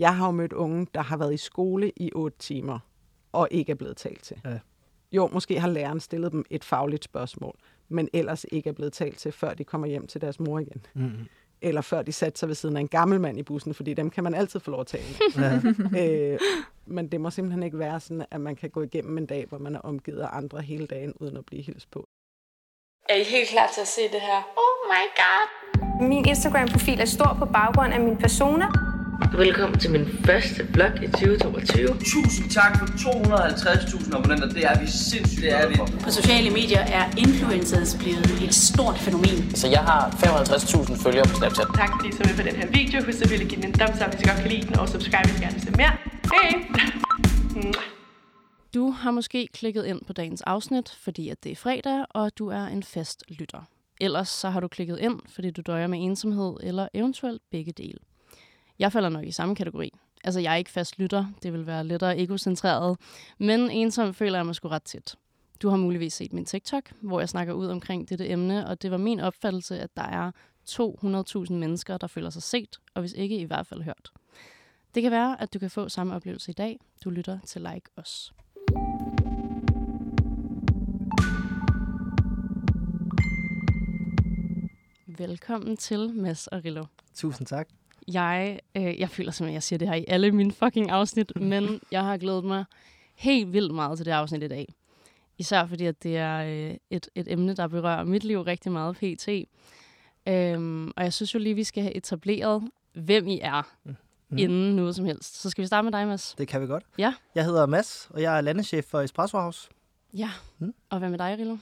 Jeg har jo mødt unge, der har været i skole i otte timer, og ikke er blevet talt til. Ja. Jo, måske har læreren stillet dem et fagligt spørgsmål, men ellers ikke er blevet talt til, før de kommer hjem til deres mor igen. Mm. Eller før de satte sig ved siden af en gammel mand i bussen, fordi dem kan man altid få lov at tale med. Ja. øh, men det må simpelthen ikke være sådan, at man kan gå igennem en dag, hvor man er omgivet af andre hele dagen, uden at blive hilst på. Er I helt klar til at se det her? Oh my god! Min Instagram-profil er stor på baggrund af min persona. Velkommen til min første vlog i 2022. Tusind tak for 250.000 abonnenter. Det er vi sindssygt det er vi. På sociale medier er influencers blevet et stort fænomen. Så jeg har 55.000 følgere på Snapchat. Tak fordi I så med på den her video. Husk at give den en thumbs up, hvis I godt kan lide den, og subscribe, hvis I gerne vil se mere. Hej! Du har måske klikket ind på dagens afsnit, fordi at det er fredag, og du er en fast lytter. Ellers så har du klikket ind, fordi du døjer med ensomhed, eller eventuelt begge dele. Jeg falder nok i samme kategori. Altså, jeg er ikke fast lytter. Det vil være lettere egocentreret. Men ensom føler jeg mig sgu ret tæt. Du har muligvis set min TikTok, hvor jeg snakker ud omkring dette emne, og det var min opfattelse, at der er 200.000 mennesker, der føler sig set, og hvis ikke i hvert fald hørt. Det kan være, at du kan få samme oplevelse i dag. Du lytter til Like Os. Velkommen til Mads og Rillo. Tusind tak. Jeg, øh, jeg føler simpelthen, at jeg siger det her i alle mine fucking afsnit, men jeg har glædet mig helt vildt meget til det afsnit i dag. Især fordi, at det er øh, et, et emne, der berører mit liv rigtig meget pt. Øhm, og jeg synes jo lige, vi skal have etableret, hvem I er, mm. inden noget som helst. Så skal vi starte med dig, Mads. Det kan vi godt. Ja. Jeg hedder Mads, og jeg er landeschef for Espresso House. Ja, Mm. og hvad med dig, Rillo?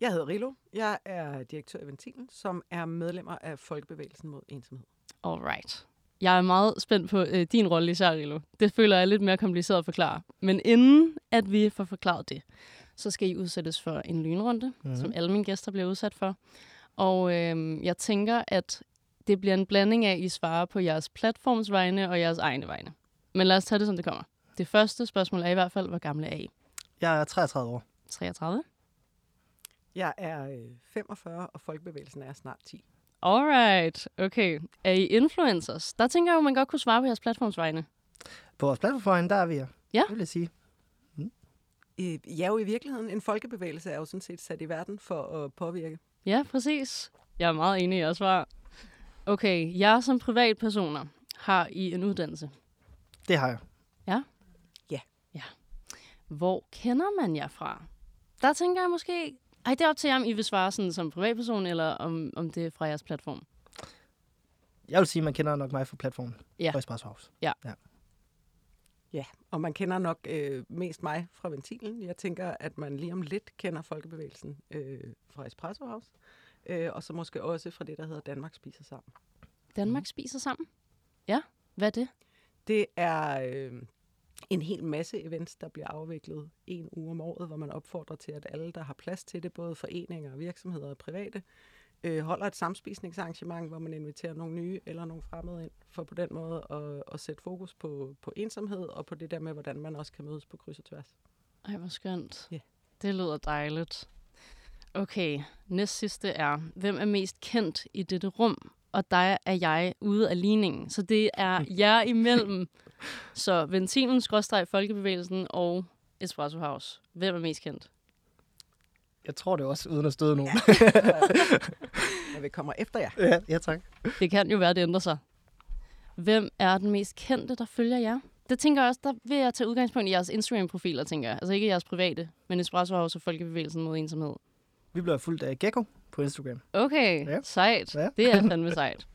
Jeg hedder Rilo. Jeg er direktør i Ventilen, som er medlemmer af Folkebevægelsen mod ensomhed. Alright. Jeg er meget spændt på øh, din rolle især, Rilo. Det føler jeg er lidt mere kompliceret at forklare. Men inden at vi får forklaret det, så skal I udsættes for en lynrunde, Mhm. mm-hmm. som alle mine gæster bliver udsat for. Og øh, jeg tænker, at det bliver en blanding af, at I svarer på jeres platforms vegne og jeres egne vegne. Men lad os tage det, som det kommer. Det første spørgsmål er i hvert fald, hvor gamle er I? Jeg er 33 år. 33? Jeg er øh, 45, og Folkebevægelsen er snart 10. Alright, okay. Er I influencers? Der tænker jeg jo, man godt kunne svare på jeres platforms vegne. På vores platform, der er vi. Ja. Det vil jeg sige. Øh, ja, jo i virkeligheden. En folkebevægelse er jo sådan set sat i verden for at påvirke. Ja, præcis. Jeg er meget enig i jeres svar. Okay, jeg som privatpersoner har I en uddannelse. Det har jeg. Hvor kender man jer fra? Der tænker jeg måske... Ej, det er op til jer, om I vil svare sådan som privatperson, eller om, om det er fra jeres platform. Jeg vil sige, at man kender nok mig fra platformen. Ja. For Espresso House. Ja, og man kender nok øh, mest mig fra Ventilen. Jeg tænker, at man lige om lidt kender Folkebevægelsen øh, fra Espresso House. Øh, og så måske også fra det, der hedder Danmark Spiser Sammen. Danmark spiser sammen? Ja, hvad er det? Det er øh, en hel masse events, der bliver afviklet en uge om året, hvor man opfordrer til, at alle, der har plads til det, både foreninger, virksomheder og private, øh, holder et samspisningsarrangement, hvor man inviterer nogle nye eller nogle fremmede ind, for på den måde at, at sætte fokus på, på ensomhed og på det der med, hvordan man også kan mødes på kryds og tværs. Ej, hvor skønt. Ja. Det lyder dejligt. Okay, næst sidste er, hvem er mest kendt i dette rum? Og der er jeg ude af ligningen. Så det er jer imellem. Så Ventilen, skråstreg, Folkebevægelsen og Espresso House. Hvem er mest kendt? Jeg tror det også, uden at støde nogen. Når vi kommer efter jer. ja, ja, tak. Det kan jo være, det ændrer sig. Hvem er den mest kendte, der følger jer? Det tænker jeg også, der vil jeg tage udgangspunkt i jeres Instagram-profiler, tænker jeg. Altså ikke jeres private, men Espresso House og Folkebevægelsen mod ensomhed. Vi bliver fuldt af Gecko på Instagram. Okay, Ja. sejt. Ja. Ja. Det er fandme sejt.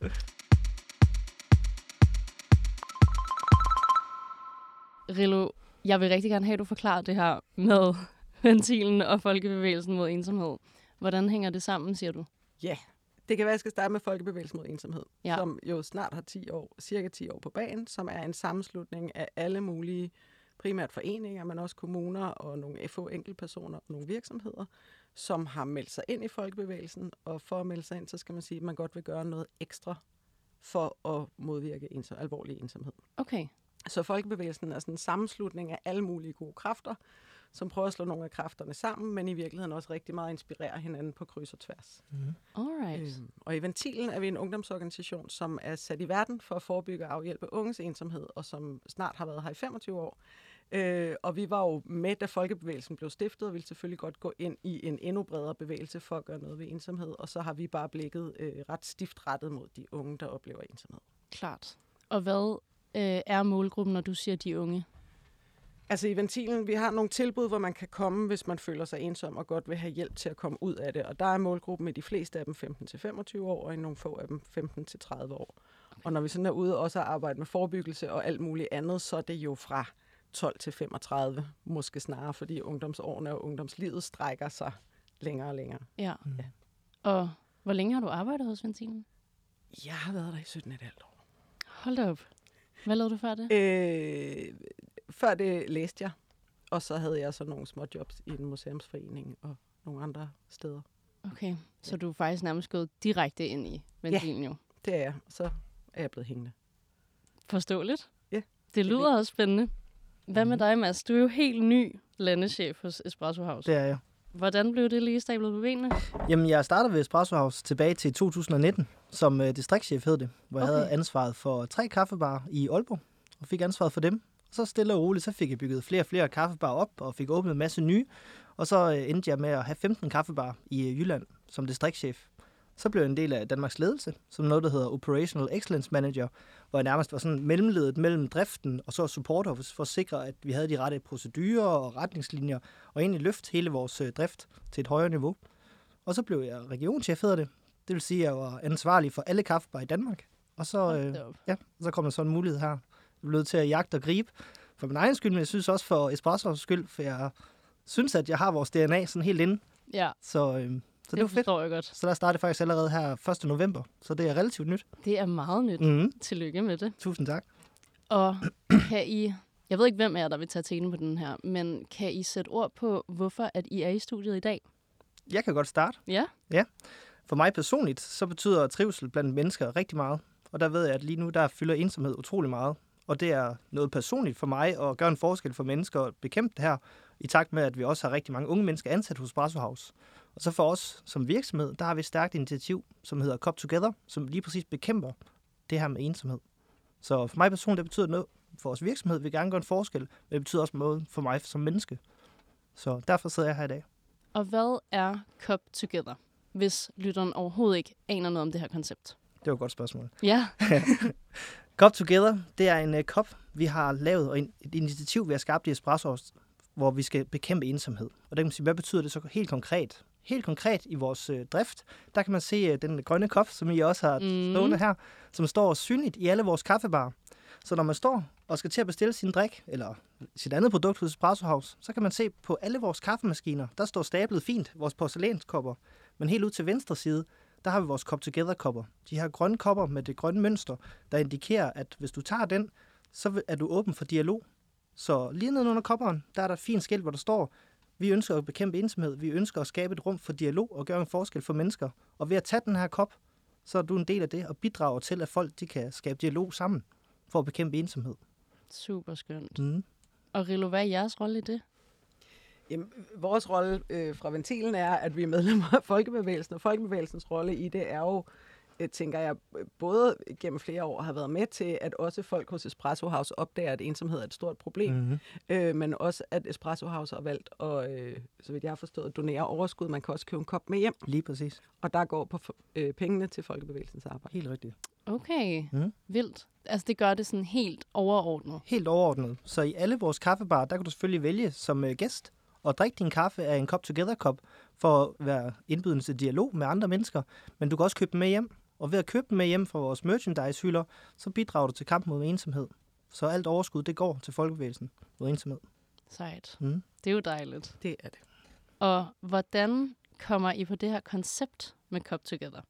Rillo, jeg vil rigtig gerne have, at du forklarer det her med ventilen og folkebevægelsen mod ensomhed. Hvordan hænger det sammen, siger du? Ja, det kan være, at jeg skal starte med Folkebevægelsen mod ensomhed, Ja. som jo snart har 10 år, cirka 10 år på banen, som er en sammenslutning af alle mulige, primært foreninger, men også kommuner og nogle få enkeltpersoner og nogle virksomheder, som har meldt sig ind i Folkebevægelsen, og for at melde sig ind, så skal man sige, at man godt vil gøre noget ekstra for at modvirke ensom, alvorlig ensomhed. Okay. Så Folkebevægelsen er sådan en sammenslutning af alle mulige gode kræfter, som prøver at slå nogle af kræfterne sammen, men i virkeligheden også rigtig meget inspirerer hinanden på kryds og tværs. Alright. Øhm, og i Ventilen er vi en ungdomsorganisation, som er sat i verden for at forebygge og afhjælpe unges ensomhed, og som snart har været her i 25 år. Øh, og vi var jo med, da Folkebevægelsen blev stiftet, og ville selvfølgelig godt gå ind i en endnu bredere bevægelse for at gøre noget ved ensomhed. Og så har vi bare blikket øh, ret stift rettet mod de unge, der oplever ensomhed. Klart. Og hvad øh, er målgruppen, når du siger de unge? Altså i Ventilen, vi har nogle tilbud, hvor man kan komme, hvis man føler sig ensom og godt vil have hjælp til at komme ud af det. Og der er målgruppen med de fleste af dem 15-25 år, og i nogle få af dem 15-30 år. Okay. Og når vi sådan er ude også at arbejde med forebyggelse og alt muligt andet, så er det jo fra 12 til 35, måske snarere, fordi ungdomsårene og ungdomslivet strækker sig længere og længere. Ja. ja. Og hvor længe har du arbejdet hos Ventilen? Jeg har været der i 17,5 år. Hold da op. Hvad lavede du før det? Øh, før det læste jeg, og så havde jeg så nogle små jobs i en museumsforening og nogle andre steder. Okay, så du er faktisk nærmest gået direkte ind i ventilen ja, jo? det er jeg. Så er jeg blevet hængende. Forståeligt. Ja. Det lyder også spændende. Hvad med dig, Mads? Du er jo helt ny landeschef hos Espresso House. Det er jeg. Hvordan blev det lige stablet på benene? Jamen, jeg startede ved Espresso House tilbage til 2019, som øh, distriktschef hed det, hvor okay. jeg havde ansvaret for tre kaffebarer i Aalborg, og fik ansvaret for dem. Og så stille og roligt, så fik jeg bygget flere og flere kaffebarer op, og fik åbnet en masse nye. Og så øh, endte jeg med at have 15 kaffebarer i øh, Jylland som distriktschef. Så blev jeg en del af Danmarks ledelse, som noget, der hedder Operational Excellence Manager, hvor jeg nærmest var sådan mellemledet mellem driften og så support office, for at sikre, at vi havde de rette procedurer og retningslinjer, og egentlig løft hele vores øh, drift til et højere niveau. Og så blev jeg regionschef, hedder det. Det vil sige, at jeg var ansvarlig for alle kaffebarer i Danmark. Og så, øh, ja, så kom der sådan en mulighed her. Jeg blev nødt til at jagte og gribe for min egen skyld, men jeg synes også for Espresso's skyld, for jeg synes, at jeg har vores DNA sådan helt inde. Ja. Så, øh, så det, det var fedt. jeg godt. Så der startede faktisk allerede her 1. november, så det er relativt nyt. Det er meget nyt. Mm-hmm. Tillykke med det. Tusind tak. Og kan I, jeg ved ikke, hvem er der vil tage telen på den her, men kan I sætte ord på, hvorfor at I er i studiet i dag? Jeg kan godt starte. Ja? Ja. For mig personligt, så betyder trivsel blandt mennesker rigtig meget. Og der ved jeg, at lige nu, der fylder ensomhed utrolig meget. Og det er noget personligt for mig at gøre en forskel for mennesker og bekæmpe det her, i takt med, at vi også har rigtig mange unge mennesker ansat hos Brasso House. Og så for os som virksomhed, der har vi et stærkt initiativ, som hedder Cop Together, som lige præcis bekæmper det her med ensomhed. Så for mig personligt, det betyder noget for vores virksomhed. Vi vil gerne gøre en forskel, men det betyder også noget for mig som menneske. Så derfor sidder jeg her i dag. Og hvad er Cop Together, hvis lytteren overhovedet ikke aner noget om det her koncept? Det var et godt spørgsmål. Ja. Cop Together, det er en uh, kop, vi har lavet, og en, et initiativ, vi har skabt i Espresso, hvor vi skal bekæmpe ensomhed. Og det kan man sige, hvad betyder det så helt konkret? Helt konkret i vores øh, drift, der kan man se øh, den grønne kop, som I også har mm. stående her, som står synligt i alle vores kaffebarer. Så når man står og skal til at bestille sin drik, eller sit andet produkt hos Espresso House, så kan man se på alle vores kaffemaskiner, der står stablet fint, vores porcelænskopper. Men helt ud til venstre side, der har vi vores Cop Together kopper. De her grønne kopper med det grønne mønster, der indikerer, at hvis du tager den, så er du åben for dialog. Så lige nede under kopperen, der er der et fint skilt, hvor der står, vi ønsker at bekæmpe ensomhed, vi ønsker at skabe et rum for dialog og gøre en forskel for mennesker. Og ved at tage den her kop, så er du en del af det og bidrager til, at folk de kan skabe dialog sammen for at bekæmpe ensomhed. Super skønt. Mm. Og Rilo, hvad er jeres rolle i det? Jamen, vores rolle øh, fra Ventilen er, at vi er medlemmer af Folkebevægelsen, og Folkebevægelsens rolle i det er jo, øh, tænker jeg, både gennem flere år har været med til, at også folk hos Espresso House opdager, at ensomhed er et stort problem, mm-hmm. øh, men også at Espresso House har valgt at, øh, så vidt jeg har forstået, donere overskud. Man kan også købe en kop med hjem. Lige præcis. Og der går på øh, pengene til Folkebevægelsens arbejde. Helt rigtigt. Okay, mm. vildt. Altså det gør det sådan helt overordnet. Helt overordnet. Så i alle vores kaffebarer, der kan du selvfølgelig vælge som øh, gæst og drikke din kaffe af en Cop Together kop for at være indbydende til dialog med andre mennesker. Men du kan også købe dem med hjem. Og ved at købe dem med hjem fra vores merchandise-hylder, så bidrager du til kampen mod ensomhed. Så alt overskud, det går til folkebevægelsen mod ensomhed. Sejt. Mm. Det er jo dejligt. Det er det. Og hvordan kommer I på det her koncept med Cop Together?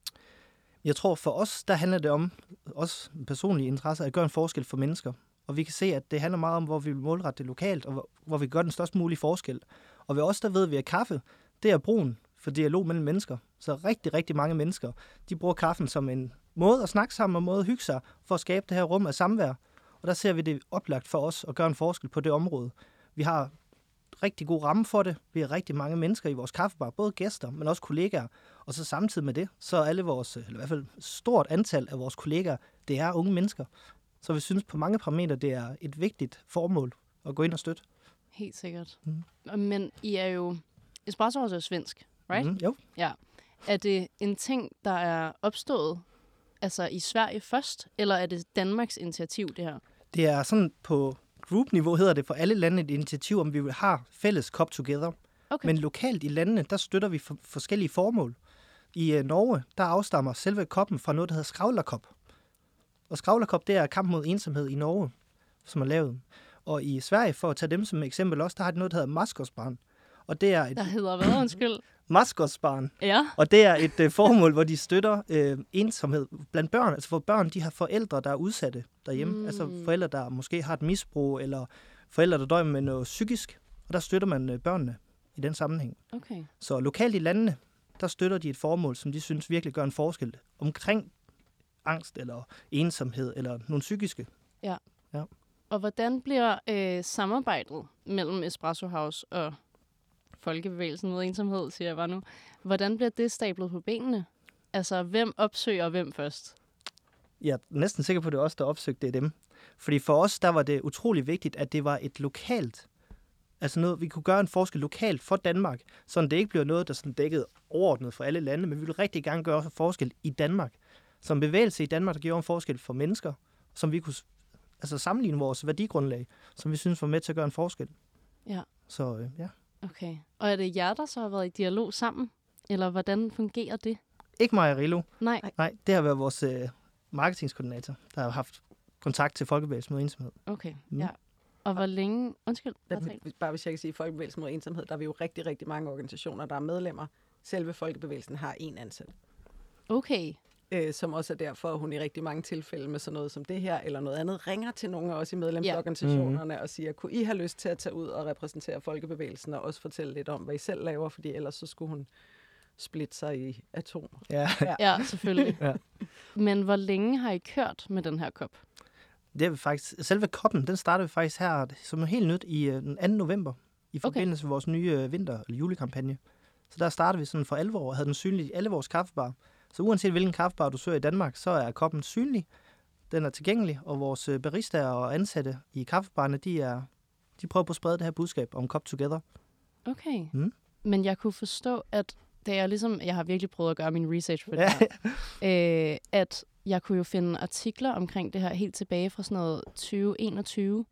Jeg tror for os, der handler det om, også personlige interesse, at gøre en forskel for mennesker. Og vi kan se, at det handler meget om, hvor vi vil målrette det lokalt, og hvor, vi gør den størst mulige forskel. Og ved os, der ved vi, at kaffe, det er brugen for dialog mellem mennesker. Så rigtig, rigtig mange mennesker, de bruger kaffen som en måde at snakke sammen og måde at hygge sig, for at skabe det her rum af samvær. Og der ser vi det oplagt for os at gøre en forskel på det område. Vi har rigtig god ramme for det. Vi har rigtig mange mennesker i vores kaffebar, både gæster, men også kollegaer. Og så samtidig med det, så er alle vores, eller i hvert fald stort antal af vores kollegaer, det er unge mennesker. Så vi synes på mange parametre, det er et vigtigt formål at gå ind og støtte. Helt sikkert. Mm. Men I er jo... Espresso er svensk, right? Mm, jo. Ja. Er det en ting, der er opstået altså i Sverige først, eller er det Danmarks initiativ, det her? Det er sådan på group-niveau hedder det for alle lande et initiativ, om vi have fælles Cop Together. Okay. Men lokalt i landene, der støtter vi for forskellige formål. I uh, Norge, der afstammer selve koppen fra noget, der hedder Skravlerkop. Og Skravlerkop, det er kamp mod ensomhed i Norge, som er lavet. Og i Sverige, for at tage dem som eksempel også, der har de noget, der hedder Maskosbarn. Og det er et Der hedder hvad, undskyld? Maskosbarn. Ja. Og det er et øh, formål, hvor de støtter øh, ensomhed blandt børn. Altså hvor børn, de har forældre, der er udsatte derhjemme. Mm. Altså forældre, der måske har et misbrug, eller forældre, der døjer med noget psykisk. Og der støtter man øh, børnene i den sammenhæng. Okay. Så lokalt i landene, der støtter de et formål, som de synes virkelig gør en forskel omkring angst eller ensomhed eller nogle psykiske. Ja. Ja. Og hvordan bliver øh, samarbejdet mellem Espresso House og Folkebevægelsen mod ensomhed, siger jeg bare nu. Hvordan bliver det stablet på benene? Altså, hvem opsøger hvem først? Jeg er næsten sikker på, at det er os, der opsøgte dem. Fordi for os, der var det utrolig vigtigt, at det var et lokalt, altså noget, vi kunne gøre en forskel lokalt for Danmark, så det ikke bliver noget, der sådan dækkede overordnet for alle lande, men vi vil rigtig gerne gøre en forskel i Danmark. Som bevægelse i Danmark, der gjorde en forskel for mennesker, som vi kunne altså sammenligne vores værdigrundlag, som vi synes var med til at gøre en forskel. Ja. Så øh, ja. Okay. Og er det jer, der så har været i dialog sammen? Eller hvordan fungerer det? Ikke mig og Rilo. Nej. Nej, det har været vores øh, marketingskoordinator, der har haft kontakt til Folkebevægelsen mod ensomhed. Okay, Mm. ja. Og hvor længe... Undskyld, Der, bare hvis jeg kan sige, Folkebevægelsen mod ensomhed, der er vi jo rigtig, rigtig mange organisationer, der er medlemmer. Selve Folkebevægelsen har en ansat, Okay. Øh, som også er derfor, at hun i rigtig mange tilfælde med sådan noget som det her, eller noget andet, ringer til nogle af os i medlemsorganisationerne ja. og siger, kunne I have lyst til at tage ud og repræsentere Folkebevægelsen, og også fortælle lidt om, hvad I selv laver, fordi ellers så skulle hun splitte sig i atomer. Ja. Ja, selvfølgelig. Ja. Men hvor længe har I kørt med den her kop? Det er vi faktisk, selve koppen, den startede vi faktisk her som helt nyt i øh, den 2. november, i forbindelse med vores nye øh, vinter- eller julekampagne. Så der startede vi sådan for alvor og havde den synlig i alle vores kaffebar. Så uanset hvilken kaffebar du søger i Danmark, så er koppen synlig. Den er tilgængelig, og vores øh, baristaer og ansatte i kaffebarne, de, er, de prøver på at sprede det her budskab om Cop Together. Okay. Mm. Men jeg kunne forstå, at da jeg ligesom... Jeg har virkelig prøvet at gøre min research på det Ja. her. Øh, at jeg kunne jo finde artikler omkring det her helt tilbage fra sådan noget 2021.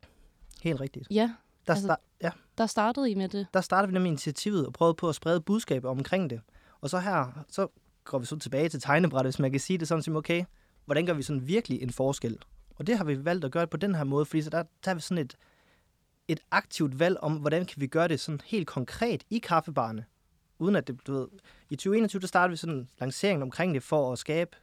Helt rigtigt. Ja, Der, Altså- altså, ja, der startede I med det. der startede vi nemlig initiativet og prøvede på at sprede budskab omkring det. Og så her, så går vi så tilbage til tegnebrættet, hvis man kan sige det sådan, som okay, hvordan gør vi sådan virkelig en forskel? Og det har vi valgt at gøre på den her måde, fordi så der tager vi sådan et, et aktivt valg om, hvordan kan vi gøre det sådan helt konkret i kaffebarne, uden at det, du ved, i 2021, der startede vi sådan en lancering omkring det for at skabe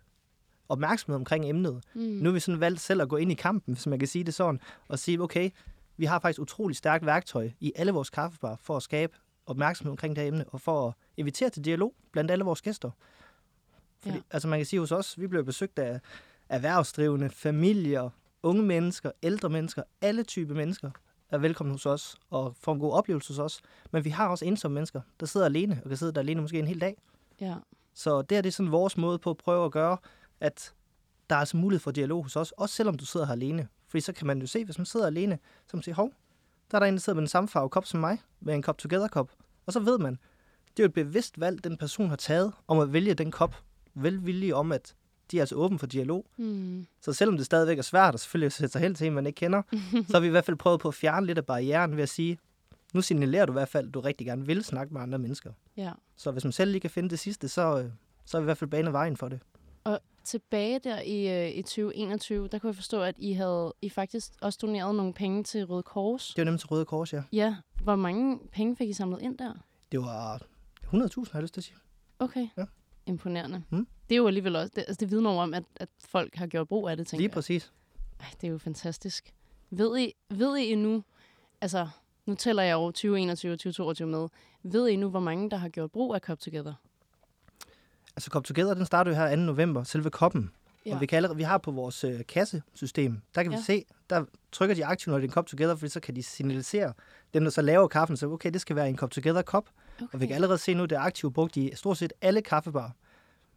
opmærksomhed omkring emnet. Mm. Nu har vi sådan valgt selv at gå ind i kampen, hvis man kan sige det sådan, og sige, okay, vi har faktisk utrolig stærkt værktøj i alle vores kaffebar for at skabe opmærksomhed omkring det her emne, og for at invitere til dialog blandt alle vores gæster. Fordi, Ja. altså man kan sige hos os, vi blev besøgt af erhvervsdrivende, familier, unge mennesker, ældre mennesker, alle typer mennesker er velkommen hos os og får en god oplevelse hos os. Men vi har også ensomme mennesker, der sidder alene og kan sidde der alene måske en hel dag. Ja. Så det er det er sådan vores måde på at prøve at gøre, at der er altså mulighed for dialog hos os, også selvom du sidder her alene. Fordi så kan man jo se, hvis man sidder alene, så kan man sige, hov, der er der en, der sidder med den samme farve kop som mig, med en kop together-kop. Og så ved man, det er jo et bevidst valg, den person har taget, om at vælge den kop. Velvillige om, at de er altså åbne for dialog. Mm. Så selvom det stadigvæk er svært at selvfølgelig sætte sig hen til en, man ikke kender, så har vi i hvert fald prøvet på at fjerne lidt af barrieren ved at sige, nu signalerer du i hvert fald, at du rigtig gerne vil snakke med andre mennesker. Ja. Så hvis man selv lige kan finde det sidste, så, øh, så er vi i hvert fald banet vejen for det. Og tilbage der i, øh, i 2021, der kunne jeg forstå, at I havde I faktisk også doneret nogle penge til Røde Kors. Det var nemlig til Røde Kors, ja. Ja. Hvor mange penge fik I samlet ind der? Det var 100.000, har jeg lyst til at sige. Okay. Ja. Imponerende. Mm. Det er jo alligevel også, det, altså det vidner om, at, at folk har gjort brug af det, tænker Lige jeg. præcis. Ej, det er jo fantastisk. Ved I, ved I nu, altså nu tæller jeg over 2021 og 2022 med, ved I nu, hvor mange der har gjort brug af Cup Together? Altså Cop Together, den startede jo her 2. november, selve koppen. Ja. Og vi, kan allerede, vi har på vores øh, kassesystem, der kan ja. vi se, der trykker de aktivt, når det er en kop together, for så kan de signalisere dem, der så laver kaffen, så okay, det skal være en kop together kop. Okay. Og vi kan allerede se nu, at det er aktivt brugt i stort set alle kaffebar.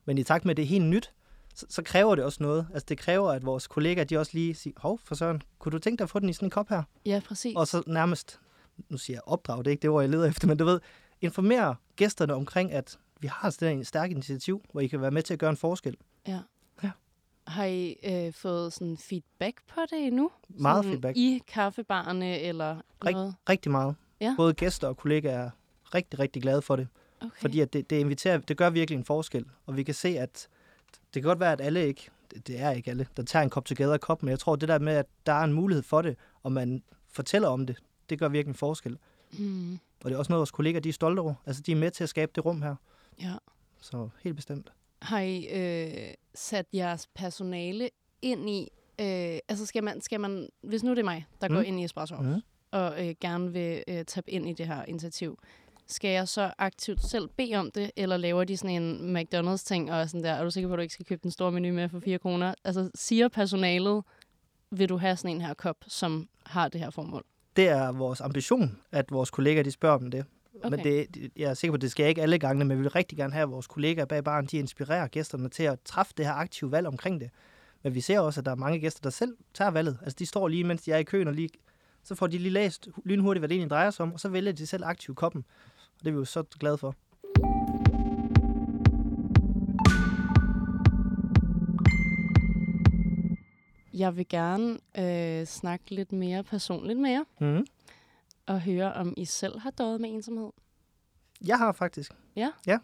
Men i takt med, at det er helt nyt, så, så kræver det også noget. Altså det kræver, at vores kollegaer, de også lige siger, hov, for søren, kunne du tænke dig at få den i sådan en kop her? Ja, præcis. Og så nærmest, nu siger jeg opdrag, det er ikke det ord, jeg leder efter, men du ved, informere gæsterne omkring, at vi har sådan en stærk initiativ, hvor I kan være med til at gøre en forskel. Ja. ja. Har I øh, fået sådan feedback på det endnu? Meget sådan feedback. I kaffebarne eller noget? Rigtig meget. Ja. Både gæster og kollegaer er rigtig, rigtig glade for det. Okay. Fordi at det, det, inviterer, det gør virkelig en forskel. Og vi kan se, at det kan godt være, at alle ikke, det, er ikke alle, der tager en kop together kop, men jeg tror, det der med, at der er en mulighed for det, og man fortæller om det, det gør virkelig en forskel. Mm. Og det er også noget, vores kolleger de er stolte over. Altså, de er med til at skabe det rum her. Ja. Så helt bestemt. Har I øh, sat jeres personale ind i... Øh, altså, skal man, skal man... Hvis nu det er mig, der mm. går ind i Espresso mm. og øh, gerne vil øh, tabe ind i det her initiativ, skal jeg så aktivt selv bede om det, eller laver de sådan en McDonald's-ting, og sådan der, er du sikker på, at du ikke skal købe den store menu med for 4 kroner? Altså, siger personalet, vil du have sådan en her kop, som har det her formål? Det er vores ambition, at vores kolleger de spørger om det. Okay. Men det, jeg er sikker på, at det skal ikke alle gange, men vi vil rigtig gerne have, at vores kollegaer bag baren, de inspirerer gæsterne til at træffe det her aktive valg omkring det. Men vi ser også, at der er mange gæster, der selv tager valget. Altså de står lige, mens de er i køen, og lige, så får de lige læst lynhurtigt, hvad det egentlig drejer sig om, og så vælger de selv aktivt koppen. Og det er vi jo så glade for. Jeg vil gerne øh, snakke lidt mere personligt med jer. Mm. Og høre, om I selv har døjet med ensomhed. Jeg har faktisk. Ja? Ja,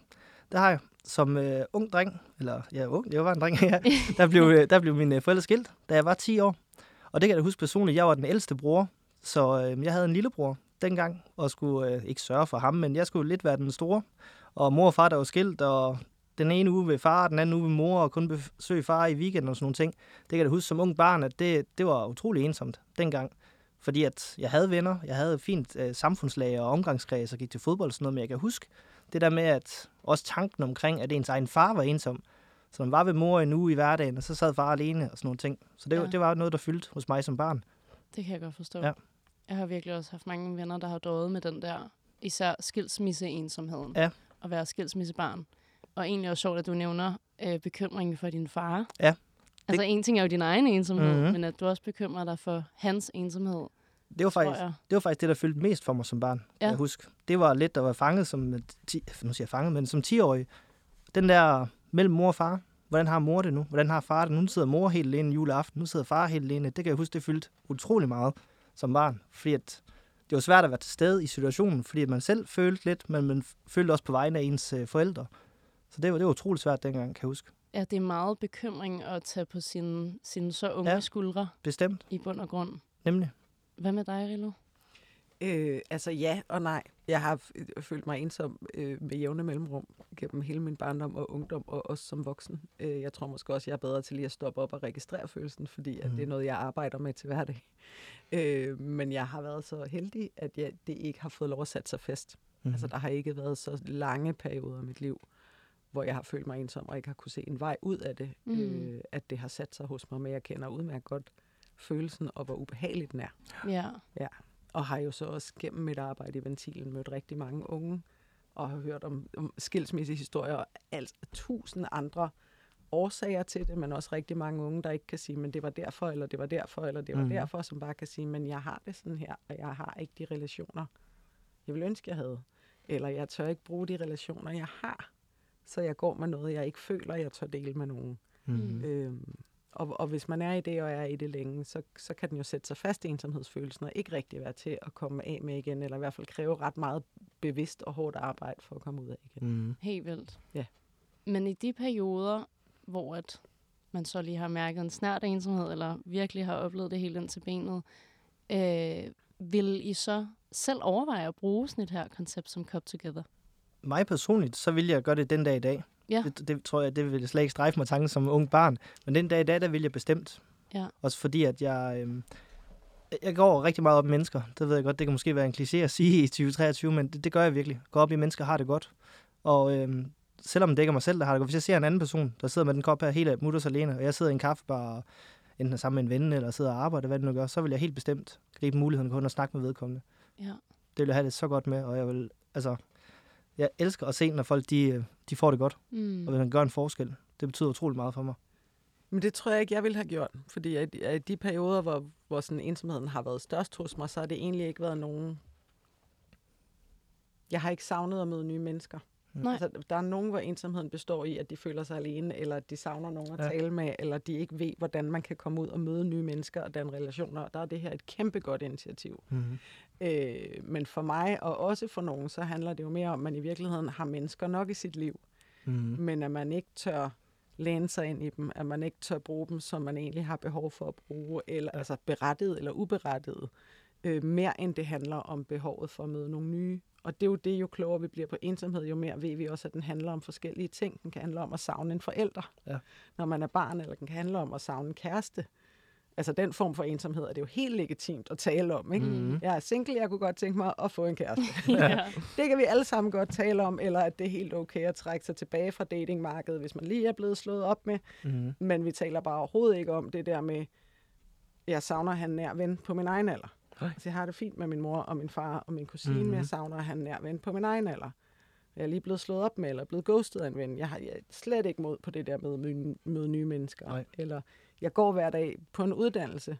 det har jeg. Som øh, ung dreng, eller ja, ung, jeg var en dreng, ja, der, blev, øh, der blev mine forældre skilt, da jeg var 10 år. Og det kan jeg huske personligt. Jeg var den ældste bror, så øh, jeg havde en lillebror, dengang, og skulle øh, ikke sørge for ham, men jeg skulle lidt være den store. Og mor og far, der var skilt, og den ene uge ved far, den anden uge ved mor, og kun besøge far i weekenden og sådan nogle ting. Det kan jeg huske som ung barn, at det, det var utrolig ensomt dengang. Fordi at jeg havde venner, jeg havde fint øh, samfundslag og omgangskreds og gik til fodbold og sådan noget, men jeg kan huske det der med, at også tanken omkring, at ens egen far var ensom. Så man var ved mor en uge i hverdagen, og så sad far alene og sådan nogle ting. Så det, ja. det var noget, der fyldte hos mig som barn. Det kan jeg godt forstå. Ja. Jeg har virkelig også haft mange venner, der har døjet med den der, især skilsmisse-ensomheden. Ja. At være skilsmissebarn. Og egentlig også sjovt, at du nævner øh, bekymringen for din far. Ja. Altså en ting er jo din egen ensomhed, mm-hmm. men at du også bekymrer dig for hans ensomhed. Det var, faktisk, det var faktisk det, der fyldte mest for mig som barn, ja. jeg husker. Det var lidt, der var fanget som, ti, nu siger jeg fanget, men som 10-årig. Den der mellem mor og far. Hvordan har mor det nu? Hvordan har far det? Nu sidder mor helt alene juleaften. Nu sidder far helt alene. Det kan jeg huske, det fyldte utrolig meget som barn, fordi at det var svært at være til stede i situationen, fordi at man selv følte lidt, men man følte også på vegne af ens øh, forældre. Så det var, det var utroligt svært dengang, kan jeg huske. Ja, det er meget bekymring at tage på sine, sine så unge ja, skuldre. bestemt. I bund og grund. Nemlig. Hvad med dig, Rilo? Øh, altså ja og nej. Jeg har følt mig ensom øh, med jævne mellemrum gennem hele min barndom og ungdom, og også som voksen. Øh, jeg tror måske også, jeg er bedre til lige at stoppe op og registrere følelsen, fordi at mm. det er noget, jeg arbejder med til hverdag. Øh, men jeg har været så heldig, at jeg, det ikke har fået lov at sætte sig fast. Mm. Altså der har ikke været så lange perioder i mit liv, hvor jeg har følt mig ensom og ikke har kunne se en vej ud af det, mm. øh, at det har sat sig hos mig, men jeg kender udmærket godt følelsen, og hvor ubehageligt den er. Ja. ja. Og har jo så også gennem mit arbejde i Ventilen mødt rigtig mange unge, og har hørt om, om skilsmissehistorier og alt tusind andre årsager til det, men også rigtig mange unge, der ikke kan sige, men det var derfor, eller det var derfor, eller det var mm. derfor, som bare kan sige, men jeg har det sådan her, og jeg har ikke de relationer, jeg vil ønske, jeg havde. Eller jeg tør ikke bruge de relationer, jeg har. Så jeg går med noget, jeg ikke føler, jeg tør dele med nogen. Mm. Øhm, og, og hvis man er i det, og er i det længe, så, så kan den jo sætte sig fast i ensomhedsfølelsen, og ikke rigtig være til at komme af med igen, eller i hvert fald kræve ret meget bevidst og hårdt arbejde for at komme ud af igen. Mm. Helt vildt. Ja. Men i de perioder, hvor at man så lige har mærket en snært ensomhed, eller virkelig har oplevet det helt ind til benet, øh, vil I så selv overveje at bruge sådan et her koncept som Cup Together? Mig personligt, så vil jeg gøre det den dag i dag. Ja. Det, det tror jeg, det vil slet ikke strejfe mig tanken som ung barn. Men den dag i dag, der vil jeg bestemt. Ja. Også fordi, at jeg... Øh, jeg går rigtig meget op i mennesker. Det ved jeg godt, det kan måske være en kliché at sige i 2023, men det, det gør jeg virkelig. Går op i, mennesker har det godt. Og øh, selvom det ikke er mig selv, der har det godt, hvis jeg ser en anden person, der sidder med den kop her helt mutters alene, og jeg sidder i en kaffebar, og enten sammen med en ven, eller sidder og arbejder, hvad det nu gør, så vil jeg helt bestemt gribe muligheden kun at snakke med vedkommende. Ja. Det vil jeg have det så godt med, og jeg vil, altså, jeg elsker at se, når folk, de, øh, de får det godt, Mm. og man gør en forskel. Det betyder utrolig meget for mig. Men det tror jeg ikke, jeg ville have gjort. Fordi i, i de perioder, hvor, hvor sådan ensomheden har været størst hos mig, så har det egentlig ikke været nogen... Jeg har ikke savnet at møde nye mennesker. Nej. Altså, der er nogen, hvor ensomheden består i, at de føler sig alene, eller at de savner nogen at Ja. tale med, eller de ikke ved, hvordan man kan komme ud og møde nye mennesker og danne relationer. Og der er det her et kæmpe godt initiativ. Mm-hmm. Øh, men for mig, og også for nogen, så handler det jo mere om, at man i virkeligheden har mennesker nok i sit liv, Mm-hmm. men at man ikke tør læne sig ind i dem, at man ikke tør bruge dem, som man egentlig har behov for at bruge, eller ja. altså berettiget eller uberettiget, øh, mere end det handler om behovet for at møde nogle nye. Og det er jo det, jo klogere vi bliver på ensomhed, jo mere ved vi også, at den handler om forskellige ting. Den kan handle om at savne en forælder, Ja. når man er barn, eller den kan handle om at savne en kæreste. Altså den form for ensomhed er det jo helt legitimt at tale om. Ikke? Mhm. Jeg er single, jeg kunne godt tænke mig at få en kæreste. ja. Det kan vi alle sammen godt tale om, eller at det er helt okay at trække sig tilbage fra datingmarkedet, hvis man lige er blevet slået op med. Mm-hmm. Men vi taler bare overhovedet ikke om det der med, jeg savner en nær ven på min egen alder. Altså, jeg har det fint med min mor og min far og min kusine, mm-hmm. men jeg savner en nær ven på min egen alder. Jeg er lige blevet slået op med, eller blevet ghostet af en ven. Jeg har jeg er slet ikke mod på det der med at møde nye mennesker. Nej. Eller jeg går hver dag på en uddannelse,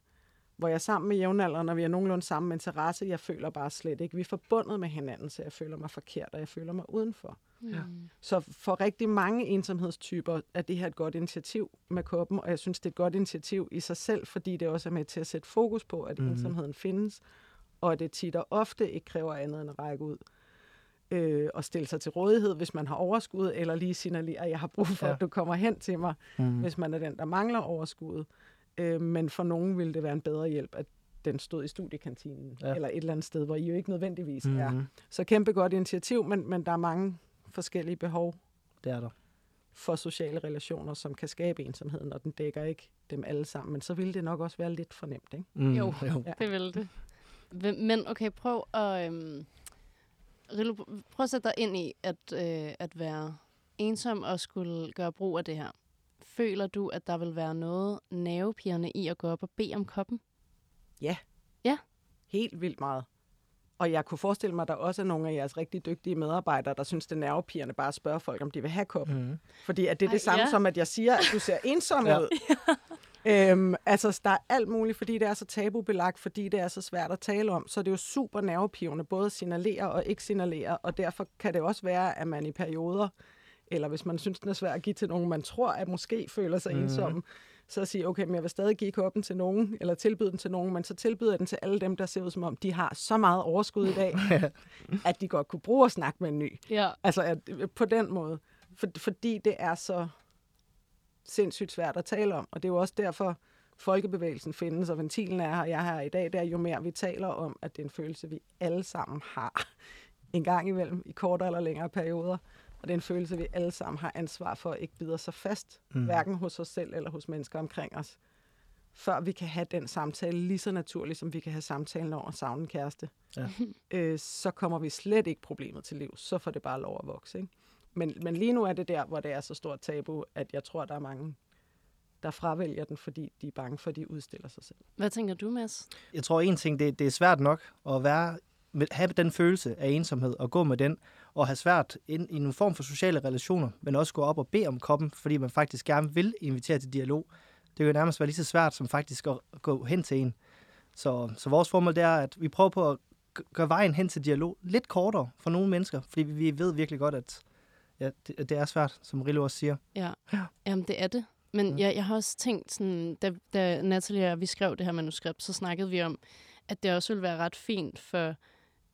hvor jeg er sammen med jævnaldrende, og vi har nogenlunde samme interesse. Jeg føler bare slet ikke, vi er forbundet med hinanden, så jeg føler mig forkert, og jeg føler mig udenfor. Ja. Så for rigtig mange ensomhedstyper er det her et godt initiativ med koppen, og jeg synes, det er et godt initiativ i sig selv, fordi det også er med til at sætte fokus på, at mm. ensomheden findes, og at det tit og ofte ikke kræver andet end at række ud øh, og stille sig til rådighed, hvis man har overskud, eller lige signalere, at jeg har brug for, Ja. at du kommer hen til mig, Mm-hmm. hvis man er den, der mangler overskud. Øh, men for nogen ville det være en bedre hjælp, at den stod i studiekantinen, Ja. eller et eller andet sted, hvor I jo ikke nødvendigvis mm. er. Mm-hmm. Så kæmpe godt initiativ, men, men der er mange forskellige behov Det er der. for sociale relationer, som kan skabe ensomheden, og den dækker ikke dem alle sammen. Men så ville det nok også være lidt for nemt, ikke? Mm. Jo. jo. Ja. Det vil det. Men okay, prøv at... Øhm, Rillo, prøv at sætte dig ind i at, øh, at være ensom og skulle gøre brug af det her. Føler du, at der vil være noget nervepirrende i at gå op og bede om koppen? Helt vildt meget. Og jeg kunne forestille mig, at der også er nogle af jeres rigtig dygtige medarbejdere, der synes, det er nervepirrende bare at spørge folk, om de vil have koppen. Mm-hmm. Fordi at det er Ej, det samme ja. som, at jeg siger, at du ser ensom Ja. øhm, altså, der er alt muligt, fordi det er så tabubelagt, fordi det er så svært at tale om. Så det er jo super nervepirrende, både at signalere og ikke signalere. Og derfor kan det også være, at man i perioder, eller hvis man synes, den er svær at give til nogen, man tror, at måske føler sig mm. ensom, så at sige, okay, men jeg vil stadig give koppen til nogen, eller tilbyde den til nogen, men så tilbyder jeg den til alle dem, der ser ud som om, de har så meget overskud i dag, at de godt kunne bruge at snakke med en ny. Ja. Altså at, på den måde. For, fordi det er så sindssygt svært at tale om. Og det er jo også derfor, folkebevægelsen findes, og ventilen er her, jeg er her i dag, det er jo mere vi taler om, at det er en følelse, vi alle sammen har en gang imellem, i kortere eller længere perioder. Og det er en følelse, vi alle sammen har ansvar for at ikke bide sig fast, Mm. hverken hos os selv eller hos mennesker omkring os, før vi kan have den samtale lige så naturligt, som vi kan have samtalen over at savne en kæreste. Ja. Øh, så kommer vi slet ikke problemet til liv. Så får det bare lov at vokse. Ikke? Men, men lige nu er det der, hvor det er så stort tabu, at jeg tror, der er mange, der fravælger den, fordi de er bange for, at de udstiller sig selv. Hvad tænker du, Mads? Jeg tror en ting, det, det er svært nok at være, med, have den følelse af ensomhed og gå med den, og have svært ind, i en form for sociale relationer, men også gå op og bede om koppen, fordi man faktisk gerne vil invitere til dialog. Det kan jo nærmest være lige så svært som faktisk at gå hen til en. Så, så vores formål det er, at vi prøver på at gøre vejen hen til dialog lidt kortere for nogle mennesker, fordi vi ved virkelig godt, at ja, det, det er svært, som Rillo også siger. Ja. Jamen, det er det. Men Ja. jeg, jeg har også tænkt, sådan, da, da Natalie og vi skrev det her manuskript, så snakkede vi om, at det også ville være ret fint for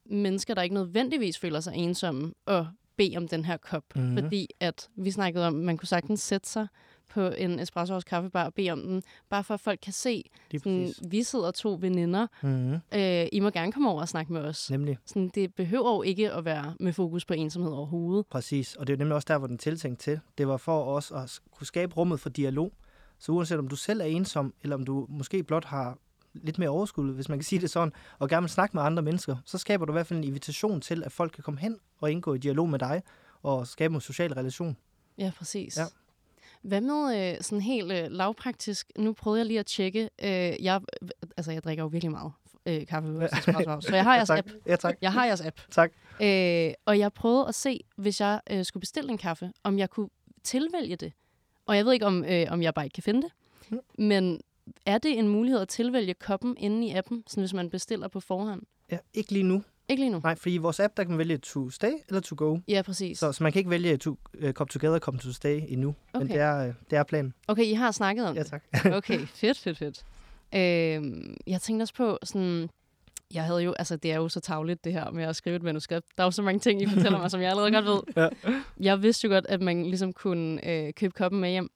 mennesker, der ikke nødvendigvis føler sig ensomme, at bede om den her kop. Mhm. Mm-hmm. Fordi at vi snakkede om, at man kunne sagtens sætte sig på en espresso hos kaffebar og bede om den, bare for at folk kan se, sådan, vi sidder to veninder, Mm-hmm. øh, I må gerne komme over og snakke med os. Nemlig. Sådan, det behøver jo ikke at være med fokus på ensomhed overhovedet. Præcis, og det er nemlig også der, hvor den tiltænkt til. Det var for os at kunne skabe rummet for dialog. Så uanset om du selv er ensom, eller om du måske blot har lidt mere overskud, hvis man kan sige det sådan, og gerne vil snakke med andre mennesker, så skaber du i hvert fald en invitation til, at folk kan komme hen og indgå i dialog med dig, og skabe en social relation. Ja, præcis. Ja. Hvad med øh, sådan helt øh, lavpraktisk? Nu prøvede jeg lige at tjekke. Øh, jeg, altså, jeg drikker jo virkelig meget øh, kaffe, House, så jeg har jeres tak. app. Ja, tak. Jeg har jeres app. Tak. Øh, og jeg prøvede at se, hvis jeg øh, skulle bestille en kaffe, om jeg kunne tilvælge det. Og jeg ved ikke, om, øh, om jeg bare ikke kan finde det. Mm. Men er det en mulighed at tilvælge koppen inde i appen, sådan hvis man bestiller på forhånd? Ja, ikke lige nu. Ikke lige nu. Nej, fordi i vores app, der kan man vælge to stay eller to go. Ja, præcis. Så, så man kan ikke vælge to, uh, come together, come to stay endnu. Men Okay. det er, øh, det er planen. Okay, I har snakket om Ja, det. tak. Okay, fedt, fedt, fedt. Øh, jeg tænkte også på sådan... Jeg havde jo, altså det er jo så tavligt det her med at skrive et manuskript. Der er jo så mange ting, I fortæller mig, som jeg allerede godt ved. Ja. Jeg vidste jo godt, at man ligesom kunne øh, købe koppen med hjem.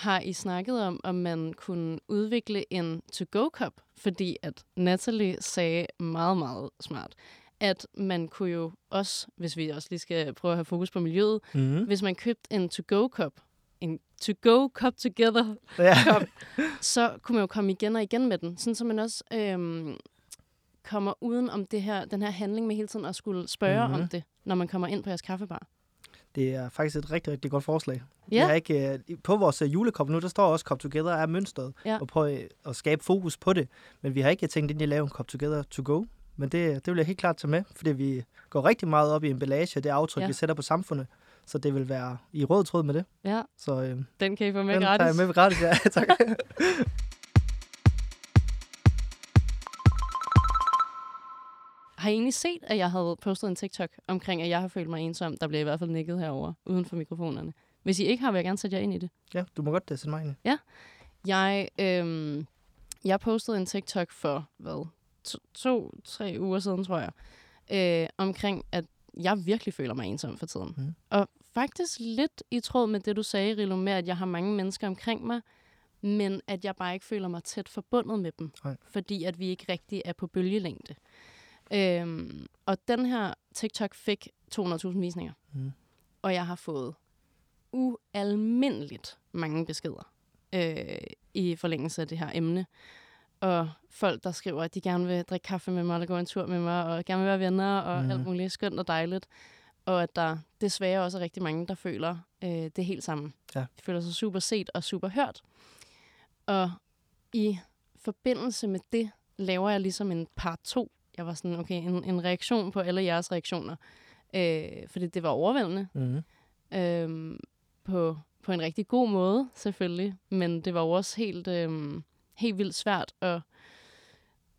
Har I snakket om, om man kunne udvikle en to-go-kop? Fordi at Natalie sagde meget, meget smart, at man kunne jo også, hvis vi også lige skal prøve at have fokus på miljøet, Mm-hmm. hvis man købte en to-go-kop, en to-go cup together Ja. så kunne man jo komme igen og igen med den. Sådan så man også øhm, kommer uden om det her, den her handling med hele tiden at skulle spørge mm-hmm. om Mhm. det, når man kommer ind på jeres kaffebar. Det er faktisk et rigtig, rigtig godt forslag. Ja. Jeg har ikke, øh, på vores øh, julekop nu, der står også Cop Together er mønstret, Ja. og prøve øh, at skabe fokus på det. Men vi har ikke tænkt ind i at lave en Cop Together to go. Men det, det vil jeg helt klart tage med, fordi vi går rigtig meget op i emballage og det aftryk, Ja. vi sætter på samfundet. Så det vil være i rød tråd med det. Ja, Så øh, den kan I få med den gratis. tager jeg med gratis. Ja, tak. Har I egentlig set, at jeg havde postet en TikTok omkring, at jeg har følt mig ensom? Der bliver i hvert fald nikket herover uden for mikrofonerne. Hvis I ikke har, vil jeg gerne sætte jer ind i det. ja, du må godt uh, sende mig ind. i. Jeg, øhm, jeg postede en TikTok for, hvad, to, to, tre uger siden, tror jeg, øh, omkring, at jeg virkelig føler mig ensom for tiden. Mhm. Og faktisk lidt i tråd med det, du sagde, Rilo, med, at jeg har mange mennesker omkring mig, men at jeg bare ikke føler mig tæt forbundet med dem, Nej. fordi at vi ikke rigtig er på bølgelængde. Øhm, og den her TikTok fik 200.000 visninger, Mhm. og jeg har fået ualmindeligt mange beskeder øh, i forlængelse af det her emne. Og folk, der skriver, at de gerne vil drikke kaffe med mig, eller gå en tur med mig, og gerne vil være venner, og Mhm. alt muligt skønt og dejligt. Og at der desværre også er rigtig mange, der føler øh, det helt samme. Ja. De føler sig super set og super hørt. Og i forbindelse med det, laver jeg ligesom en part 2. Jeg var sådan, okay, en, en reaktion på alle jeres reaktioner. Øh, fordi det var overvældende Mm-hmm. øhm, på, på en rigtig god måde, selvfølgelig. Men det var jo også helt, øhm, helt vildt svært at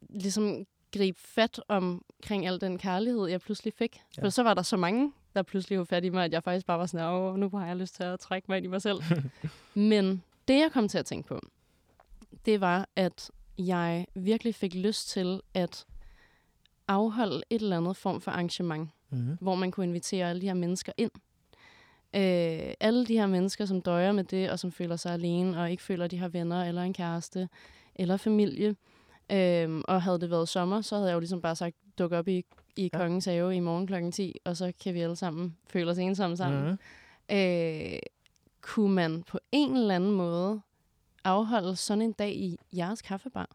ligesom gribe fat omkring al den kærlighed, jeg pludselig fik. Ja. Ja. For så var der så mange, der pludselig var fat i mig, at jeg faktisk bare var sådan, åh, nu har jeg lyst til at trække mig ind i mig selv. Men det, jeg kom til at tænke på, det var, at jeg virkelig fik lyst til at afholde et eller andet form for arrangement Mm-hmm. hvor man kunne invitere alle de her mennesker ind. Øh, alle de her mennesker, som døjer med det, og som føler sig alene, og ikke føler, at de har venner, eller en kæreste, eller familie. Øh, og havde det været sommer, så havde jeg jo ligesom bare sagt, duk op i, i Ja. Kongens Have i morgen klokken 10, og så kan vi alle sammen føle os ensomme sammen. Mm-hmm. Øh, kunne man på en eller anden måde afholde sådan en dag i jeres kaffebar?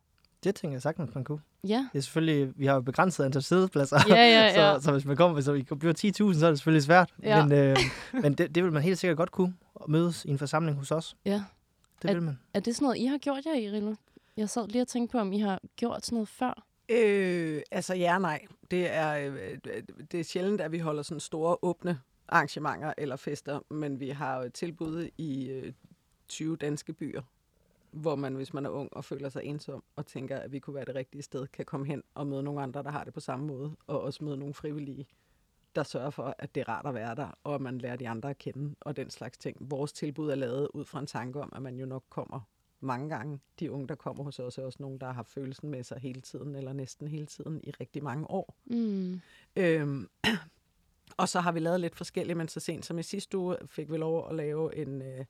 Det tænker jeg sagtens, man kunne. Ja, Det er selvfølgelig, vi har jo begrænset antal sædepladser. ja, ja. ja. Så, så hvis man kommer, hvis vi bliver 10.000, så er det selvfølgelig svært. Ja. Men, øh, men det, det vil man helt sikkert godt kunne at mødes i en forsamling hos os. ja. Det At- vil man. Er det sådan noget, I har gjort jer i, Rilo? Jeg sad lige og tænkte på, om I har gjort sådan noget før. Øh, altså ja nej. Det er, øh, det er sjældent, at vi holder sådan store åbne arrangementer eller fester, men vi har jo tilbud i øh, 20 danske byer, hvor man, hvis man er ung og føler sig ensom og tænker, at vi kunne være det rigtige sted, kan komme hen og møde nogle andre, der har det på samme måde, og også møde nogle frivillige, der sørger for, at det er rart at være der, og at man lærer de andre at kende, og den slags ting. Vores tilbud er lavet ud fra en tanke om, at man jo nok kommer mange gange. De unge, der kommer hos os, er også nogle, der har følelsen med sig hele tiden, eller næsten hele tiden, i rigtig mange år. Mm. Øhm, og så har vi lavet lidt forskelligt, men så sent som i sidste uge fik vi lov at lave en øh,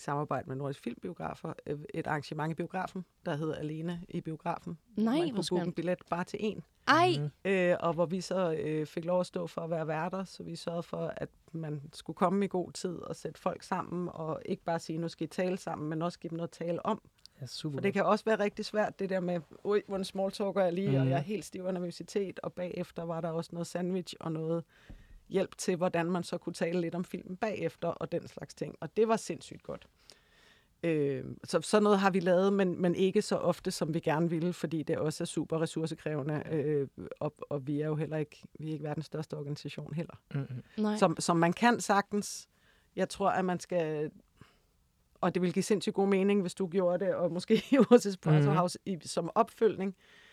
samarbejde med Nordisk Filmbiografer, øh, et arrangement i biografen, der hedder Alene i biografen. Nej, Man hvor kunne booke en billet bare til en. Ej, Mhm. Øh, og hvor vi så øh, fik lov at stå for at være værter, så vi sørgede for, at man skulle komme i god tid og sætte folk sammen, og ikke bare sige, nu skal I tale sammen, men også give dem noget at tale om. Ja, super. For det kan også være rigtig svært, det der med, ui, hvordan small talker jeg lige, mm. og Mhm. jeg er helt stiv af nervøsitet, og bagefter var der også noget sandwich og noget hjælp til, hvordan man så kunne tale lidt om filmen bagefter og den slags ting. Og det var sindssygt godt. Øh, så sådan noget har vi lavet, men, men ikke så ofte, som vi gerne ville, fordi det også er super ressourcekrævende, øh, og, og vi er jo heller ikke, vi er ikke verdens største organisation heller. Mm-hmm. Nej. Som, som man kan sagtens. Jeg tror, at man skal og det vil give sindssygt god mening, hvis du gjorde det, og måske i vores Espresso House i, som opfølgning. Øh,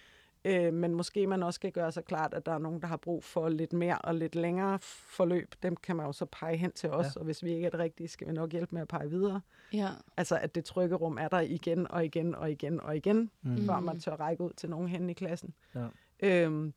men måske man også skal gøre sig klart, at der er nogen, der har brug for lidt mere og lidt længere forløb. Dem kan man jo så pege hen til os, ja. og hvis vi ikke er det rigtige, skal vi nok hjælpe med at pege videre. Ja. Altså, at det trygge rum er der igen og igen og igen og igen, Mm. før man tør række ud til nogen hen i klassen. Ja. Øhm,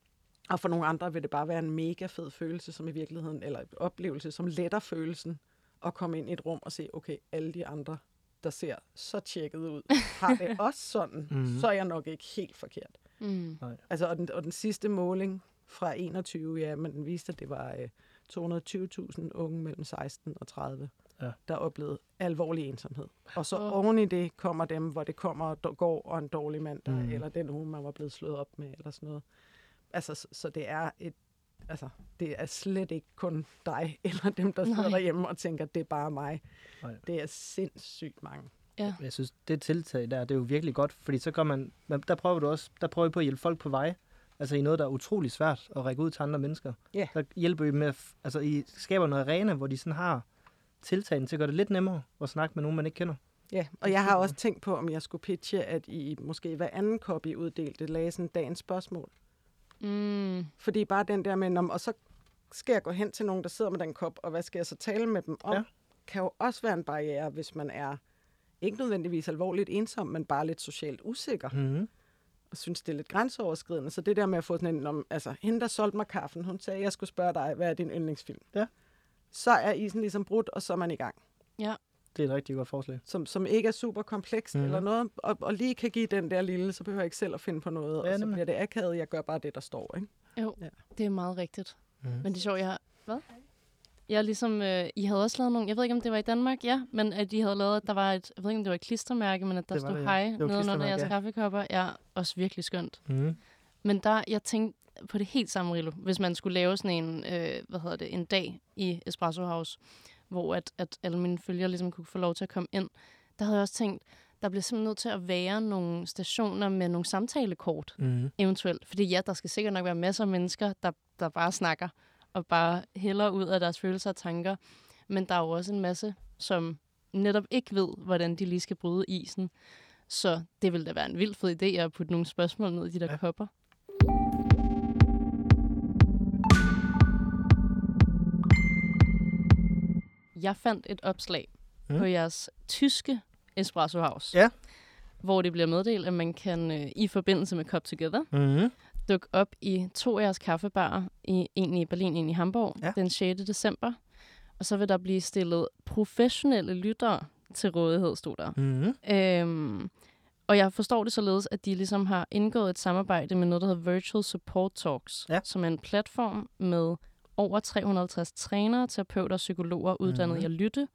og for nogle andre vil det bare være en mega fed følelse, som i virkeligheden, eller oplevelse, som letter følelsen, at komme ind i et rum og se, okay, alle de andre, der ser så tjekket ud, har det også sådan, Mhm. så er jeg nok ikke helt forkert. Mm. Altså, og, den, og den sidste måling fra 21, ja, men den viste, at det var øh, 220.000 unge mellem 16 og 30, Ja. der oplevede alvorlig ensomhed. Og så Åh. oven i det kommer dem, hvor det kommer og går og en dårlig mandag, Mhm. mm. eller den uge, man var blevet slået op med, eller sådan noget. Altså, så, så det er et Altså, det er slet ikke kun dig, eller dem, der sidder Nej. derhjemme og tænker, det er bare mig. Nej. Det er sindssygt mange. Ja. Jeg synes, det tiltag der, det er jo virkelig godt, fordi så gør man, der prøver du også, der prøver vi på at hjælpe folk på vej, altså i noget, der er utrolig svært at række ud til andre mennesker. Ja. Der hjælper vi med, at altså I skaber en arena, hvor de sådan har tiltagene til at gøre det lidt nemmere at snakke med nogen, man ikke kender. Ja, og jeg har også tænkt på, om jeg skulle pitche, at I måske hver anden copy uddelte lagde sådan dagens spørgsmål. Mm. Fordi bare den der med, "Nå, og så skal jeg gå hen til nogen, der sidder med den kop, og hvad skal jeg så tale med dem om, Ja. ja. kan jo også være en barriere, hvis man er ikke nødvendigvis alvorligt ensom, men bare lidt socialt usikker, Mm-hmm. og synes, det er lidt grænseoverskridende. Så det der med at få sådan en, om, altså hende, der solgte mig kaffen, hun sagde, jeg skulle spørge dig, hvad er din yndlingsfilm? Ja. Så er isen ligesom brudt, og så er man i gang. Det er et rigtig godt forslag. Som, som ikke er super komplekst mm. eller noget, og, og lige kan give den der lille, så behøver jeg ikke selv at finde på noget, Ja, og så bliver det akavet, jeg gør bare det, der står, ikke? Jo, Ja. det er meget rigtigt. Mhm. Men det er sjovt, jeg har... Hvad? Jeg ligesom, øh, I havde også lavet nogle, jeg ved ikke, om det var i Danmark, ja, men at I havde lavet, at der var et, jeg ved ikke, om det var et klistermærke, men at der Det stod det, ja. hej var nedenunder jeres ja. kaffekopper. Ja, også virkelig skønt. Mm-hmm. Men der, jeg tænkte på det helt samme, Rilo, hvis man skulle lave sådan en, øh, hvad hedder det, en dag i Espresso House, hvor at, at alle mine følgere ligesom kunne få lov til at komme ind. Der havde jeg også tænkt, der bliver simpelthen nødt til at være nogle stationer med nogle samtalekort, Mm-hmm. eventuelt. Fordi ja, der skal sikkert nok være masser af mennesker, der, der bare snakker og bare hælder ud af deres følelser og tanker. Men der er jo også en masse, som netop ikke ved, hvordan de lige skal bryde isen. Så det ville da være en vild fed idé at putte nogle spørgsmål ned i de der ja. kopper. Jeg fandt et opslag Mm. mm. på jeres tyske Espresso House. Ja. Hvor det bliver meddelt, at man kan øh, i forbindelse med Cup Together Mm-hmm. dukke op i to af jeres kaffebarer, i, en i Berlin, en i Hamburg, Ja. den 6. december. Og så vil der blive stillet professionelle lyttere til rådighed, stod der. Mm-hmm. Øhm, og jeg forstår det således, at de ligesom har indgået et samarbejde med noget, der hedder Virtual Support Talks, Ja. som er en platform med over 350 trænere, terapeuter og psykologer uddannet Mhm. i at lytte,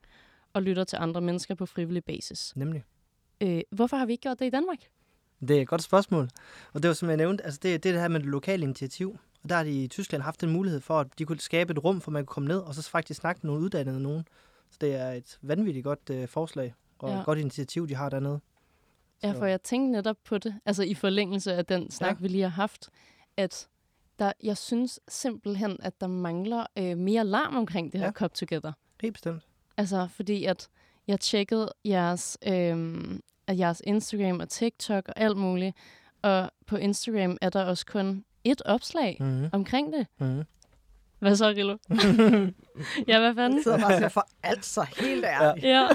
og lytter til andre mennesker på frivillig basis. Nemlig. Øh, hvorfor har vi ikke gjort det i Danmark? Det er et godt spørgsmål. Og det var som jeg nævnte, altså det, det er det her med det lokale initiativ. Og der har de i Tyskland haft en mulighed for, at de kunne skabe et rum, for man kunne komme ned og så faktisk snakke med nogle uddannede nogen. Så det er et vanvittigt godt øh, forslag og ja. Ja. et godt initiativ, de har dernede. Ja, Så- for jeg tænkte netop på det, altså i forlængelse af den snak, Ja. ja. vi lige har haft, at der, jeg synes simpelthen, at der mangler øh, mere larm omkring det her Ja. ja. Cup Together. Helt bestemt. Altså, fordi at jeg tjekkede jeres, øh, jeres Instagram og TikTok og alt muligt, og på Instagram er der også kun et opslag mm. Mm-hmm. omkring det. Mm-hmm. Hvad så, Rilo? ja, hvad fanden? Jeg sidder bare og siger, for altså helt ærligt. Ja.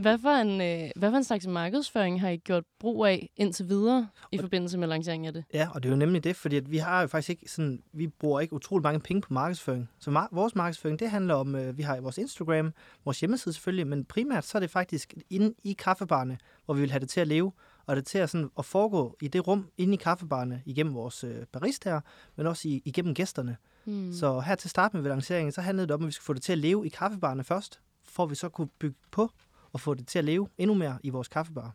Hvad for, en, øh, hvad for en slags markedsføring har I gjort brug af indtil videre i forbindelse med lanceringen af det? Ja, og det er jo nemlig det, fordi at vi har jo faktisk ikke sådan, vi bruger ikke utrolig mange penge på markedsføring. Så mar- vores markedsføring, det handler om, øh, vi har vores Instagram, vores hjemmeside selvfølgelig, men primært så er det faktisk inde i kaffebarne, hvor vi vil have det til at leve, og det til at, sådan, at foregå i det rum inde i kaffebarne, igennem vores øh, baristaer, men også i, igennem gæsterne. Hmm. Så her til start med ved lanceringen, så handlede det om, at vi skulle få det til at leve i kaffebarne først, for vi så kunne bygge på og få det til at leve endnu mere i vores kaffebar.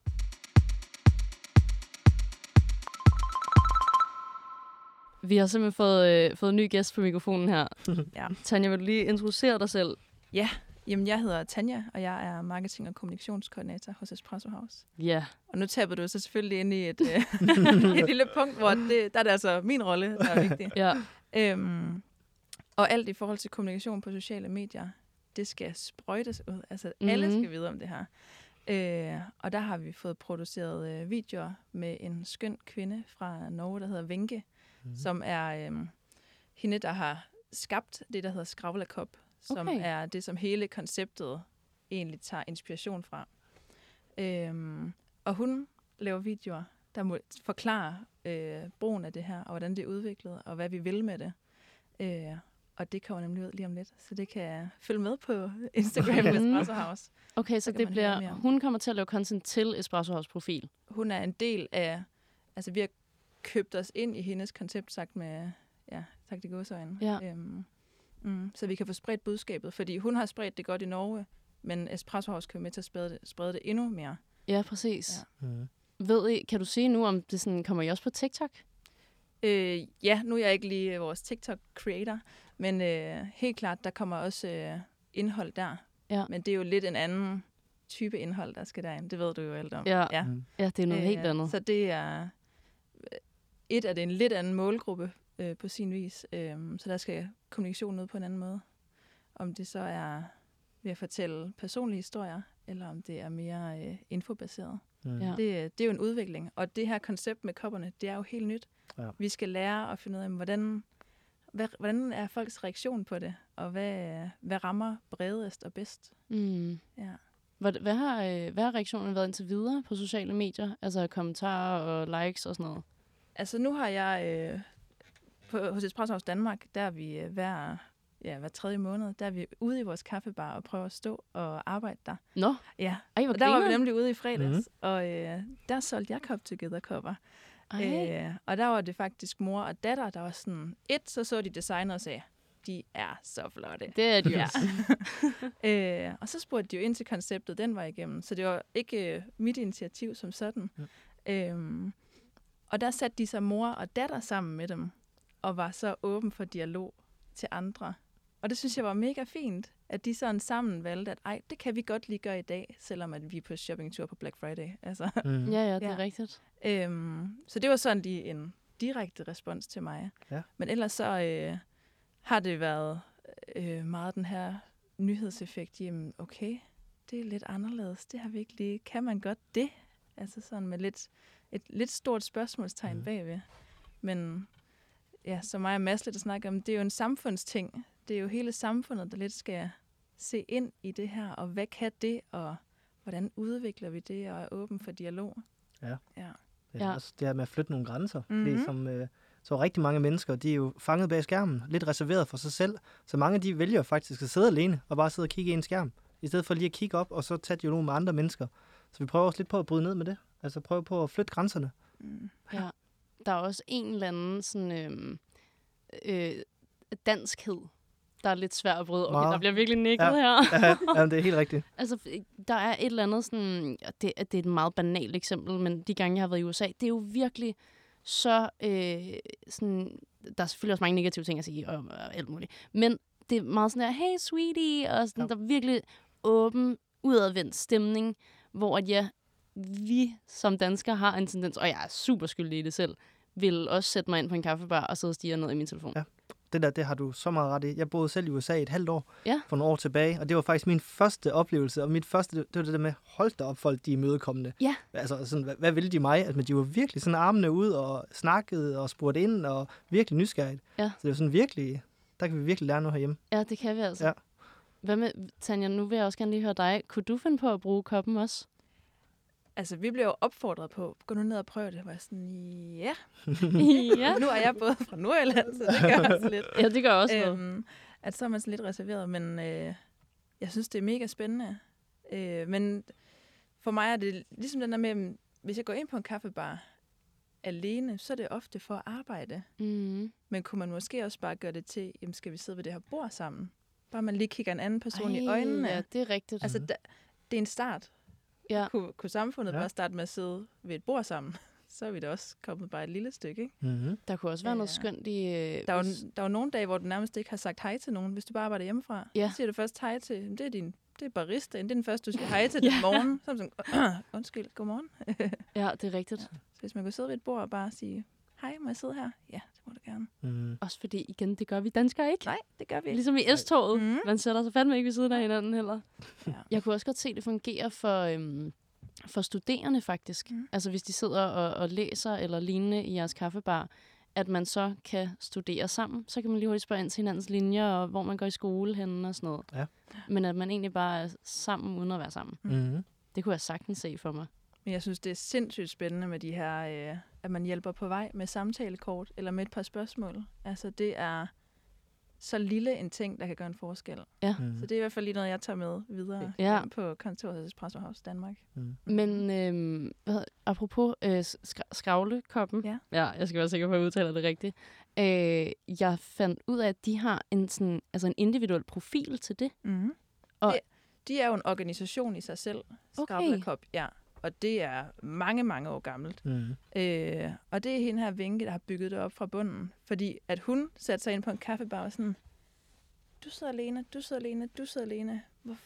Vi har simpelthen fået, øh, fået en ny gæst på mikrofonen her. Ja. Tanja, vil du lige introducere dig selv? Ja, jamen jeg hedder Tanja, og jeg er marketing- og kommunikationskoordinator hos Espresso House. Ja. Og nu taber du så selvfølgelig ind i et, øh, et lille punkt, hvor det, der er det altså min rolle, der er vigtig. Ja. Øhm, og alt i forhold til kommunikation på sociale medier, det skal sprøjtes ud. Altså mm-hmm. alle Mhm. skal vide om det her. Øh, og der har vi fået produceret øh, videoer med en skøn kvinde fra Norge, der hedder Vinke, mm-hmm. som er øh, hende, der har skabt det, der hedder Skravlakop, som Okay. er det, som hele konceptet egentlig tager inspiration fra. Øhm, og hun laver videoer, der må forklare øh, brugen af det her, og hvordan det er udviklet, og hvad vi vil med det. Øh, og det kommer nemlig ud lige om lidt, så det kan jeg følge med på Instagram Mhm. Espresso House. Okay, så Så det bliver, hun kommer til at lave content til Espresso House profil. Hun er en del af, altså vi har købt os ind i hendes koncept, sagt med, ja, sagt i godsøjne. Ja. Øhm, mm, så vi kan få spredt budskabet, fordi hun har spredt det godt i Norge, men Espresso House kan være med til at sprede det, sprede det endnu mere. Ja, præcis. Ja. Ved I, kan du sige nu, om det sådan, kommer I også på TikTok? Øh, ja, nu er jeg ikke lige vores TikTok-creator, men øh, helt klart, der kommer også øh, indhold der. Ja. Men det er jo lidt en anden type indhold, der skal derind. Det ved du jo alt om. Ja. ja. Mm. Ja, det er noget Øh, helt andet. Så det er... Et er det en lidt anden målgruppe øh, på sin vis, øh, så der skal kommunikationen ud på en anden måde. Om det så er ved at fortælle personlige historier, eller om det er mere øh, infobaseret. Mm. Ja. Det, det er jo en udvikling, og det her koncept med kopperne, det er jo helt nyt. Ja. Vi skal lære at finde ud af, hvordan, hvad, hvordan er folks reaktion på det, og hvad, hvad rammer bredest og bedst. Mm. Ja. Hvad, hvad, har, øh, hvad har reaktionen været indtil videre på sociale medier? Altså kommentarer og likes og sådan noget? Altså nu har jeg øh, på, hos Espresso House Danmark, der er vi øh, hver, ja, hver tredje måned, der er vi ude i vores kaffebar og prøver at stå og arbejde der. Nå, Ja, ej, hvor og der var vi nemlig ude i fredags, mm. og øh, der solgte jeg Cup Together kopper. Øh, og der var det faktisk mor og datter, der var sådan, et, så så de designer og sagde, de er så flotte. Det er de Ja. øh, og så spurgte de jo ind til konceptet den var igennem, så det var ikke øh, mit initiativ som sådan. Ja. Øhm, og der satte de sig mor og datter sammen med dem, og var så åben for dialog til andre. Og det synes jeg var mega fint, at de sådan sammen valgte, at ej, det kan vi godt lige gøre i dag, selvom at vi er på shoppingtur på Black Friday. Altså, Mm. Ja, ja, det er Ja. rigtigt. Øhm, så det var sådan lige en direkte respons til mig. Ja. Men ellers så øh, har det været øh, meget den her nyhedseffekt. Jamen, okay, det er lidt anderledes. Det har vi ikke lige. Kan man godt det? Altså sådan med lidt, et lidt stort spørgsmålstegn mm. bagved. Men ja, som mig og Mads lidt snakker om, det er jo en samfundsting. Det er jo hele samfundet, der lidt skal se ind i det her, og hvad kan det, og hvordan udvikler vi det, og er åben for dialog. Ja. ja. Det Ja. er også det her med at flytte nogle grænser. Mm-hmm. Fordi Mhm. som, øh, så rigtig mange mennesker, de er jo fanget bag skærmen, lidt reserveret for sig selv. Så mange de vælger faktisk at sidde alene og bare sidde og kigge i en skærm, i stedet for lige at kigge op og så tage dialog med andre mennesker. Så vi prøver også lidt på at bryde ned med det. Altså prøve på at flytte grænserne. Mm. Ja. Der er også en eller anden sådan, øhm, øh, danskhed, der er lidt svær at bryde. Okay, Meget. der bliver virkelig nikket Ja. her. ja, jamen, det er helt rigtigt. Altså, der er et eller andet sådan... Det, det er et meget banalt eksempel, men de gange, jeg har været i USA, det er jo virkelig så... Øh, sådan, der er selvfølgelig også mange negative ting at sige, og, og alt muligt. Men det er meget sådan der, hey sweetie, og sådan, Ja. der er virkelig åben, udadvendt stemning, hvor at ja, vi som danskere har en tendens, og jeg er super skyldig i det selv, vil også sætte mig ind på en kaffebar og sidde og stige ned i min telefon. Ja. Det der, det har du så meget ret i. Jeg boede selv i USA i et halvt år Ja. for nogle år tilbage, og det var faktisk min første oplevelse, og mit første, det var det der med, hold da op folk, de er imødekommende. Ja. Altså, sådan, hvad, hvad ville de mig? Altså, men de var virkelig sådan armene ud og snakkede og spurgte ind, og virkelig nysgerrigt. Ja. Så det var sådan virkelig, der kan vi virkelig lære noget herhjemme. Ja, det kan vi altså. Ja. Hvad med, Tanja, nu vil jeg også gerne lige høre dig. Kunne du finde på at bruge koppen også? Altså, vi blev jo opfordret på, gå nu ned og prøv det. Var jeg sådan, ja. ja. Nu er jeg både fra Nordjylland, så det gør også lidt. ja, det gør også noget. Øhm, at så er man sådan lidt reserveret, men øh, jeg synes, det er mega spændende. Øh, men for mig er det ligesom den der med, hvis jeg går ind på en kaffebar alene, så er det ofte for at arbejde. Mm. Men kunne man måske også bare gøre det til, jamen skal vi sidde ved det her bord sammen? Bare man lige kigger en anden person i Ej, øjnene. Ja, det er rigtigt. Altså, da, det er en start. Ja. Kunne, kunne samfundet Ja. ja. bare starte med at sidde ved et bord sammen? så er vi da også kommet bare et lille stykke, ikke? Mm-hmm. Der kunne også være noget skønt i... Øh, Der er, jo, der er jo nogle dage, hvor du nærmest ikke har sagt hej til nogen, hvis du bare arbejder hjemmefra. Ja. Så siger du først hej til, det er din det er barista, det er den første, du siger hej til den morgen. Så er sådan, undskyld, godmorgen. Ja, det er rigtigt. Så hvis man kan sidde ved et bord og bare sige, hej, må jeg sidde her? Ja, gerne. Mm. Også fordi, igen, det gør vi danskere ikke. Nej, det gør vi ikke. Ligesom i S-toget. Mhm. Man sætter sig fandme ikke ved siden af hinanden heller. Ja. Jeg kunne også godt se, at det fungerer for, øhm, for studerende faktisk. Mhm. Altså hvis de sidder og, og læser eller lignende i jeres kaffebar, at man så kan studere sammen. Så kan man lige hurtigt spørge ind til hinandens linjer, og hvor man går i skole henne og sådan noget. Ja. Men at man egentlig bare er sammen, uden at være sammen. Mm-hmm. Det kunne jeg sagtens se for mig. Men jeg synes, det er sindssygt spændende med de her, øh, at man hjælper på vej med samtalekort eller med et par spørgsmål. Altså, det er så lille en ting, der kan gøre en forskel. Ja. Mm. Så det er i hvert fald lige noget, jeg tager med videre Ja. på kontoret hos Espresso House Danmark. Mm. Men øhm, hvad, apropos øh, skra- skravlekoppen, Ja. ja, jeg skal være sikker på, at jeg udtaler det rigtigt. Øh, jeg fandt ud af, at de har en, sådan, altså en individuel profil til det. Mm-hmm. Og- Det, de er jo en organisation i sig selv, Okay. Kop, ja. Og det er mange, mange år gammelt. Mm. Øh, og det er hende her Vinke, der har bygget det op fra bunden. Fordi at hun satte sig ind på en kaffebar og sådan, du sidder alene, du sidder alene, du sidder alene. Hvor,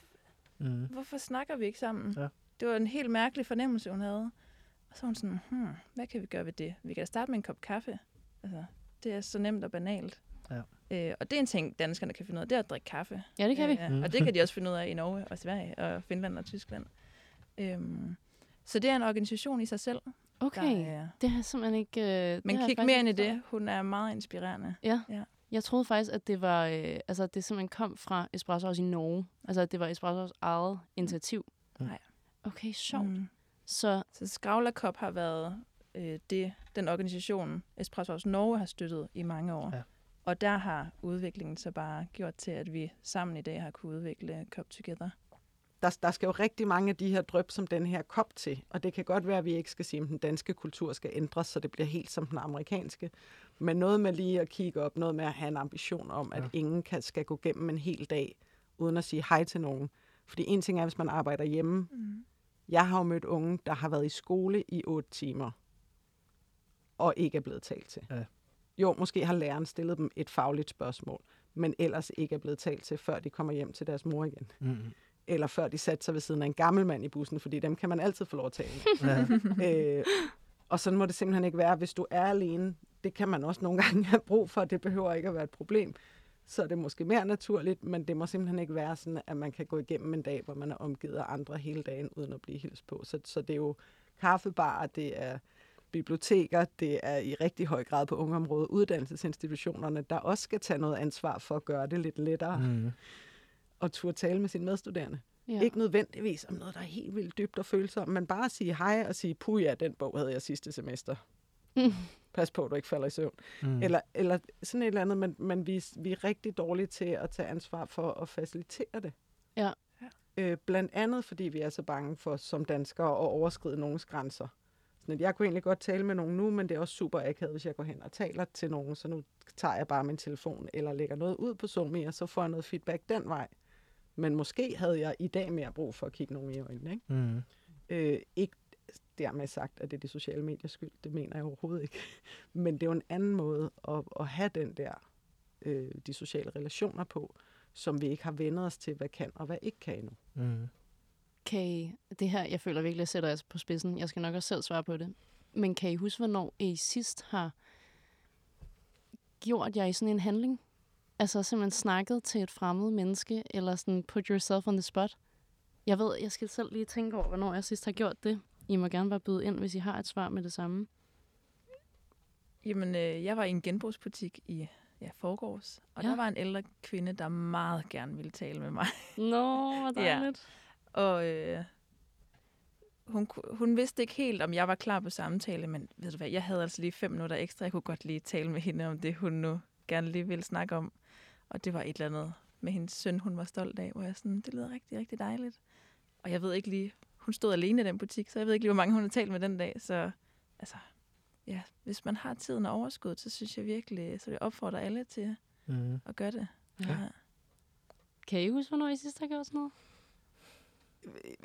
Mm. hvorfor snakker vi ikke sammen? Ja. Det var en helt mærkelig fornemmelse, hun havde. Og så var hun sådan, hmm, hvad kan vi gøre ved det? Vi kan da starte med en kop kaffe. Altså, det er så nemt og banalt. Ja. Øh, og det er en ting, danskerne kan finde ud af, det er at drikke kaffe. Ja, det kan vi. Ja, Mm. og det kan de også finde ud af i Norge og Sverige og Finland og Tyskland. Øhm, så det er en organisation i sig selv. Okay, Der, er, det har jeg simpelthen ikke... Øh, men kig mere ind i det. Hun er meget inspirerende. Ja. Ja. Jeg troede faktisk, at det var, øh, altså, det simpelthen kom fra Espresso House i Norge. Altså, at det var Espresso House eget initiativ. Nej. Okay, sjovt. Mm. Så Så Skravlerkop har været øh, det, den organisation, Espresso House Norge har støttet i mange år. Ja. Og der har udviklingen så bare gjort til, at vi sammen i dag har kunne udvikle Cup Together. Der, der skal jo rigtig mange af de her drøb som den her kop til, og det kan godt være, at vi ikke skal sige, at den danske kultur skal ændres, så det bliver helt som den amerikanske, men noget med lige at kigge op, noget med at have en ambition om, at Ja. ingen kan, skal gå gennem en hel dag, uden at sige hej til nogen. Fordi en ting er, hvis man arbejder hjemme. Mm. Jeg har jo mødt unge, der har været i skole i otte timer, og ikke er blevet talt til. Ja. Jo, måske har læreren stillet dem et fagligt spørgsmål, men ellers ikke er blevet talt til, før de kommer hjem til deres mor igen Mm. Eller før de satte sig ved siden af en gammel mand i bussen, fordi dem kan man altid få lov at tale Ja. med. øh, og sådan må det simpelthen ikke være, hvis du er alene. Det kan man også nogle gange have brug for, det behøver ikke at være et problem. Så er det måske mere naturligt, men det må simpelthen ikke være sådan, at man kan gå igennem en dag, hvor man er omgivet af andre hele dagen, uden at blive hils på. Så, så det er jo kaffebarer, det er biblioteker, det er i rigtig høj grad på ungeområdet uddannelsesinstitutionerne, der også skal tage noget ansvar for at gøre det lidt lettere Mm. At turde tale med sine medstuderende. ja. Ikke nødvendigvis om noget, der er helt vildt dybt og følsomt, men bare sige hej og sige, puh ja, den bog havde jeg sidste semester. Mm. Pas på, at du ikke falder i søvn. Mm. Eller, eller sådan et eller andet, men, men vi, vi er rigtig dårlige til at tage ansvar for at facilitere det. Ja. Øh, blandt andet, fordi vi er så bange for som danskere at overskride nogens grænser. Sådan at jeg kunne egentlig godt tale med nogen nu, men det er også super akavet, hvis jeg går hen og taler til nogen, så nu tager jeg bare min telefon eller lægger noget ud på Zoom, og så får jeg noget feedback den vej. Men måske havde jeg i dag mere brug for at kigge nogen i øjnene. Ikke? Mm. Øh, ikke dermed sagt, at det er de sociale mediers skyld. Det mener jeg overhovedet ikke. Men det er jo en anden måde at, at have den der, øh, de sociale relationer på, som vi ikke har vendet os til, hvad kan og hvad ikke kan endnu. Mm. Kan I, det her, jeg føler virkelig, jeg sætter jer på spidsen. Jeg skal nok også selv svare på det. Men kan I huske, hvornår I sidst har gjort jer i sådan en handling? Altså simpelthen snakket til et fremmed menneske, eller sådan put yourself on the spot? Jeg ved, jeg skal selv lige tænke over, hvornår jeg sidst har gjort det. I må gerne bare byde ind, hvis I har et svar med det samme. Jamen, øh, jeg var i en genbrugsbutik i ja, forgårs, og Ja. ja. der var en ældre kvinde, der meget gerne ville tale med mig. Nå, hvor Ja. dejligt. Og øh, hun, hun vidste ikke helt, om jeg var klar på samtale, men ved du hvad, jeg havde altså lige fem minutter ekstra. Jeg kunne godt lige tale med hende om det, hun nu gerne lige ville snakke om. Og det var et eller andet med hendes søn, hun var stolt af, hvor jeg sådan, det lyder rigtig, rigtig dejligt. Og jeg ved ikke lige, hun stod alene i den butik, så jeg ved ikke lige, hvor mange hun har talt med den dag. Så altså, ja, hvis man har tiden og overskud, så synes jeg virkelig, så vil jeg opfordre alle til Mm. at gøre det. Ja. Kan I huske, hvornår I sidst har gjort sådan noget?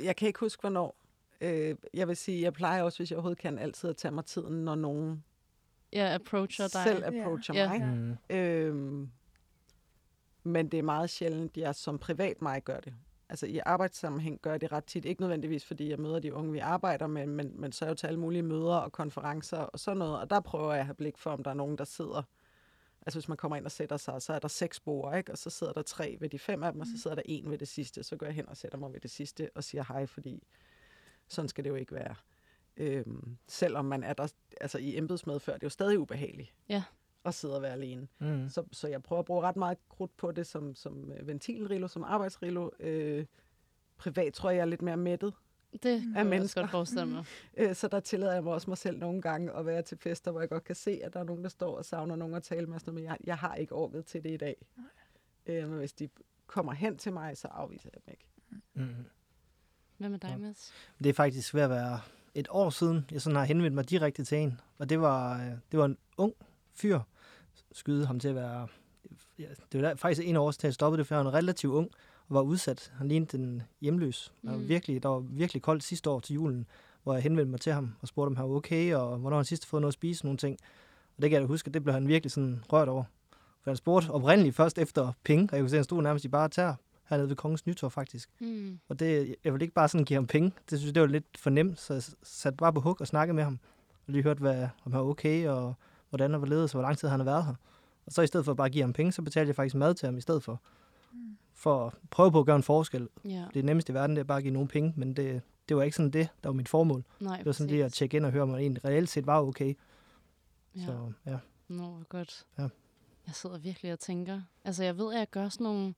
Jeg kan ikke huske, hvornår. Øh, jeg vil sige, jeg plejer også, hvis jeg overhovedet kan, altid at tage mig tiden, når nogen Ja, approacher dig. selv approacher Ja. mig. Mm. Øhm, men det er meget sjældent, jeg som privat mig gør det. Altså i arbejdssammenhæng gør jeg det ret tit. Ikke nødvendigvis, fordi jeg møder de unge, vi arbejder med, men, men så er jeg jo til alle mulige møder og konferencer og sådan noget. Og der prøver jeg at have blik for, om der er nogen, der sidder... Altså hvis man kommer ind og sætter sig, så er der seks bord, ikke? og så sidder der tre ved de fem af dem, og så sidder der en ved det sidste. Så går jeg hen og sætter mig ved det sidste og siger hej, fordi sådan skal det jo ikke være. Øhm, selvom man er der altså i embedsmedfør, det er jo stadig ubehageligt Ja. At sidde og være alene. Mm. Så, så jeg prøver at bruge ret meget krudt på det som, som øh, ventilrilo, som arbejdsrilo. Øh, privat tror jeg, jeg er lidt mere mættet. Det kan jeg også mennesker. godt forestille mig. Øh, så der tillader jeg mig også mig selv nogle gange at være til fester, hvor jeg godt kan se, at der er nogen, der står og savner nogen at tale med. Sådan men jeg, jeg har ikke orket til det i dag. Øh, men hvis de kommer hen til mig, så afviser jeg dem ikke. Mm. Hvad med dig, Ja. Mads? Det er faktisk ved at være et år siden, jeg sådan har henvendt mig direkte til en. Og det var, øh, det var en ung fyr. Skyde ham til at være... Ja, det var der, faktisk en år til at stoppe det, for han var relativt ung og var udsat. Han lignede den hjemløs. Der var, Mm. virkelig, der var virkelig koldt sidste år til julen, hvor jeg henvendte mig til ham og spurgte, om han var okay, og hvornår han sidst fået noget at spise, nogle ting. Og det kan jeg da huske, at det blev han virkelig sådan rørt over. For han spurgte oprindeligt først efter penge, og jeg kunne se, at han stod nærmest i bare tær hernede ved Kongens Nytorv faktisk. Mm. Og det, jeg ville ikke bare sådan give ham penge. Det synes jeg, det var lidt for nemt, så jeg satte bare på hug og snakkede med ham. Og lige hørte, hvad, om han var okay, og hvordan og hvorledes, og hvor lang tid han har været her. Og så i stedet for bare at give ham penge, så betalte jeg faktisk mad til ham i stedet for. For at prøve på at gøre en forskel. Ja. Det nemmeste i verden, det er bare at give nogen penge, men det, det var ikke sådan det, der var mit formål. Nej, Det var sådan lige at tjekke ind og høre, om han egentlig reelt set var okay. Ja. Så ja. Nå, hvor godt. Ja. Jeg sidder virkelig og tænker. Altså, jeg ved, at jeg gør sådan nogle...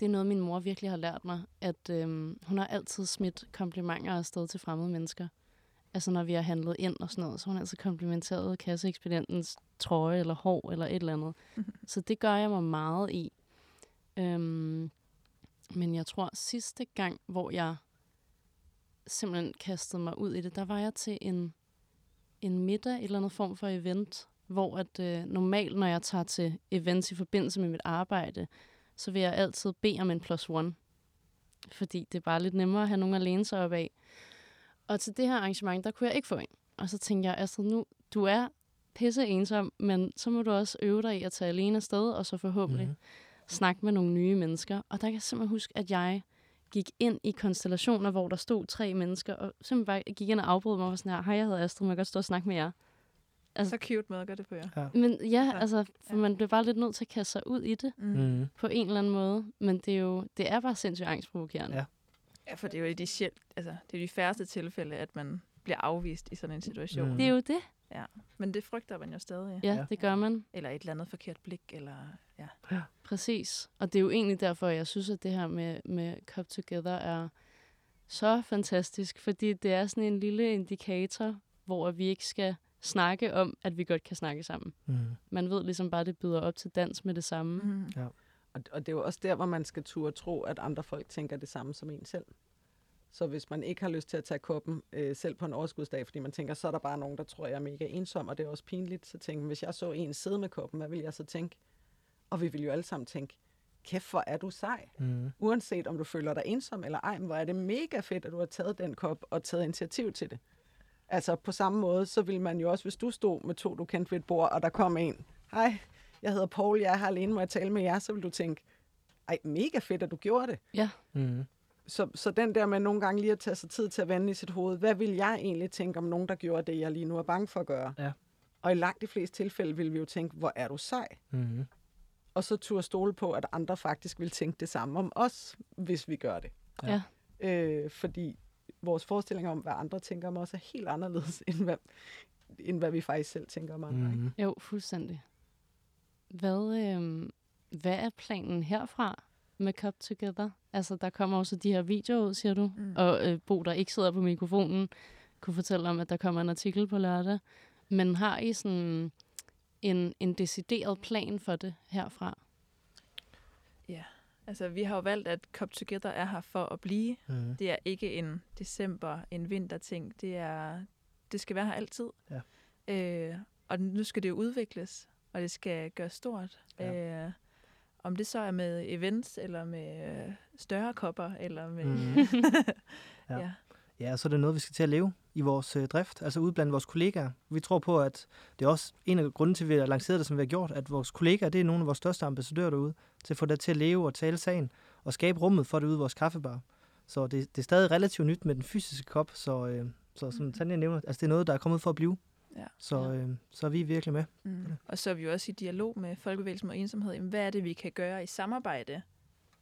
Det er noget, min mor virkelig har lært mig, at øhm, hun har altid smidt komplimenter afsted til fremmede mennesker. Altså, når vi har handlet ind og sådan noget, så har hun altid komplimenteret kasseekspedientens trøje eller hår eller et eller andet. så det gør jeg mig meget i. Øhm, men jeg tror, sidste gang, hvor jeg simpelthen kastede mig ud i det, der var jeg til en, en middag, et eller andet form for event, hvor at øh, normalt, når jeg tager til events i forbindelse med mit arbejde, så vil jeg altid bede om en plus one. Fordi det er bare lidt nemmere at have nogen at læne sig op af. Og til det her arrangement, der kunne jeg ikke få en. Og så tænkte jeg, Astrid, nu, du er pisse ensom, men så må du også øve dig i at tage alene afsted, og så forhåbentlig Mhm. mm-hmm. snakke med nogle nye mennesker. Og der kan jeg simpelthen huske, at jeg gik ind i konstellationer, hvor der stod tre mennesker, og simpelthen bare gik ind og afbrød mig og var sådan her, hej, jeg hedder Astrid, må jeg godt stå og snakke med jer? Altså, Så cute måde at gøre det på, ja. men ja, Ja. altså, for man bliver bare lidt nødt til at kaste sig ud i det Mm. Mm. på en eller anden måde. Men det er jo det er bare sindssygt angstprovokerende. Ja. Ja, for det er jo de, sjæl, altså, det er de færreste tilfælde, at man bliver afvist i sådan en situation. Mm. Det er jo det. Men det frygter man jo stadig. Ja, Ja. det gør man. Eller et eller andet forkert blik, eller ja. Præcis. Og det er jo egentlig derfor, jeg synes, at det her med, med Cup Together er så fantastisk, fordi det er sådan en lille indikator, hvor vi ikke skal snakke om, at vi godt kan snakke sammen. Mm. Man ved ligesom bare, at det byder op til dans med det samme. Mm. Og, og det er jo også der, hvor man skal turde tro, at andre folk tænker det samme som en selv. Så hvis man ikke har lyst til at tage koppen øh, selv på en overskudsdag, fordi man tænker, så er der bare nogen, der tror, jeg er mega ensom, og det er også pinligt, så tænker man, hvis jeg så en sidde med koppen, hvad vil jeg så tænke? Og vi vil jo alle sammen tænke, kæft, hvor er du sej. Mm. Uanset om du føler dig ensom eller ej, hvor er det mega fedt, at du har taget den kop og taget initiativ til det. Altså på samme måde, så vil man jo også, hvis du stod med to, du kendte ved et bord, og der kom en, hej, jeg hedder Paul, jeg er her alene, må jeg tale med jer, så vil du tænke, ej, mega fedt, at du gjorde det. Ja, Mm. Så, så den der med nogle gange lige at tage sig tid til at vende i sit hoved, hvad vil jeg egentlig tænke om nogen, der gjorde det, jeg lige nu er bange for at gøre? Ja. Og i langt de fleste tilfælde vil vi jo tænke, hvor er du sej? Mm. Og så turde stole på, at andre faktisk vil tænke det samme om os, hvis vi gør det. Ja. Øh, fordi vores forestillinger om, hvad andre tænker om os, er helt anderledes, end hvad, end hvad vi faktisk selv tænker om andre. Mm. Mm. jo, fuldstændig. Hvad, øh, hvad er planen herfra med Cup Together? Altså, der kommer også de her videoer ud, siger du. Mm. Og øh, Bo, der ikke sidder på mikrofonen, kunne fortælle om, at der kommer en artikel på lørdag. Men har I sådan en, en decideret plan for det herfra? Altså, vi har jo valgt, at Cup Together er her for at blive. Mm. Det er ikke en december, en vinterting. Det er, det skal være her altid. Ja. Øh, og nu skal det jo udvikles, og det skal gøres stort. Ja. Øh, om det så er med events, eller med øh, større kopper, eller med... Mhm. ja. Ja. ja. Så er det noget, vi skal til at leve i vores øh, drift, altså ude blandt vores kollegaer. Vi tror på, at det er også en af grunden til, at vi har lanceret det, som vi har gjort, at vores kollegaer, det er nogle af vores største ambassadører derude, til at få det til at leve og tale sagen, og skabe rummet for det ude i vores kaffebar. Så det, det er stadig relativt nyt med den fysiske kop, så, øh, så som Tanja nævner, altså det er noget, der er kommet for at blive. Ja. Så, øh, så er vi virkelig med. Mm. Og så er vi jo også i dialog med Folkebevægelsen og Ensomhed. Jamen, hvad er det, vi kan gøre i samarbejde?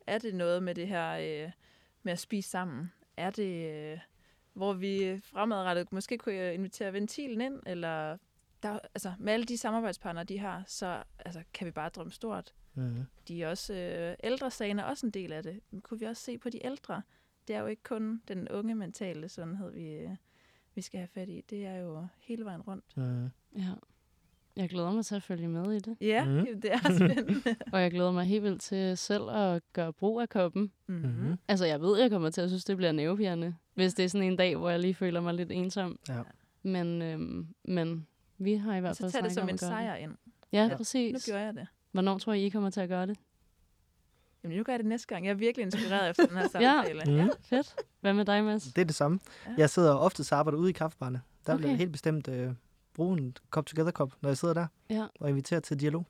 Er det noget med det her øh, med at spise sammen? Er det, øh, hvor vi fremadrettet måske kunne invitere ventilen ind? Eller der, altså, med alle de samarbejdspartnere, de har, så altså, kan vi bare drømme stort. Mm-hmm. De er også, øh, ældresagen er også en del af det. Men kunne vi også se på de ældre? Det er jo ikke kun den unge mentale sundhed, vi, øh, vi skal have fat i. Det er jo hele vejen rundt. Mm. Ja. Jeg glæder mig til at følge med i det. Ja, Mhm. det er spændende. Og jeg glæder mig helt vildt til selv at gøre brug af koppen. mm-hmm. Altså, jeg ved, jeg kommer til at synes, det bliver nervepirrende, hvis det er sådan en dag, hvor jeg lige føler mig lidt ensom. Ja. Men, øhm, men vi har i hvert Så fald tag det som om en sejr det. ind. Ja, Ja. Nu præcis. gjorde jeg det. Hvornår tror I, I kommer til at gøre det? Jamen, nu gør jeg det næste gang. Jeg er virkelig inspireret efter den her samtale. Mm. Fedt. Hvad med dig, Mads? Det er det samme. Ja. Jeg sidder ofte og arbejder ude i kaffebarne. Der okay. vil jeg helt bestemt øh, bruge en kop together kop, når jeg sidder der Ja. og inviterer til dialog.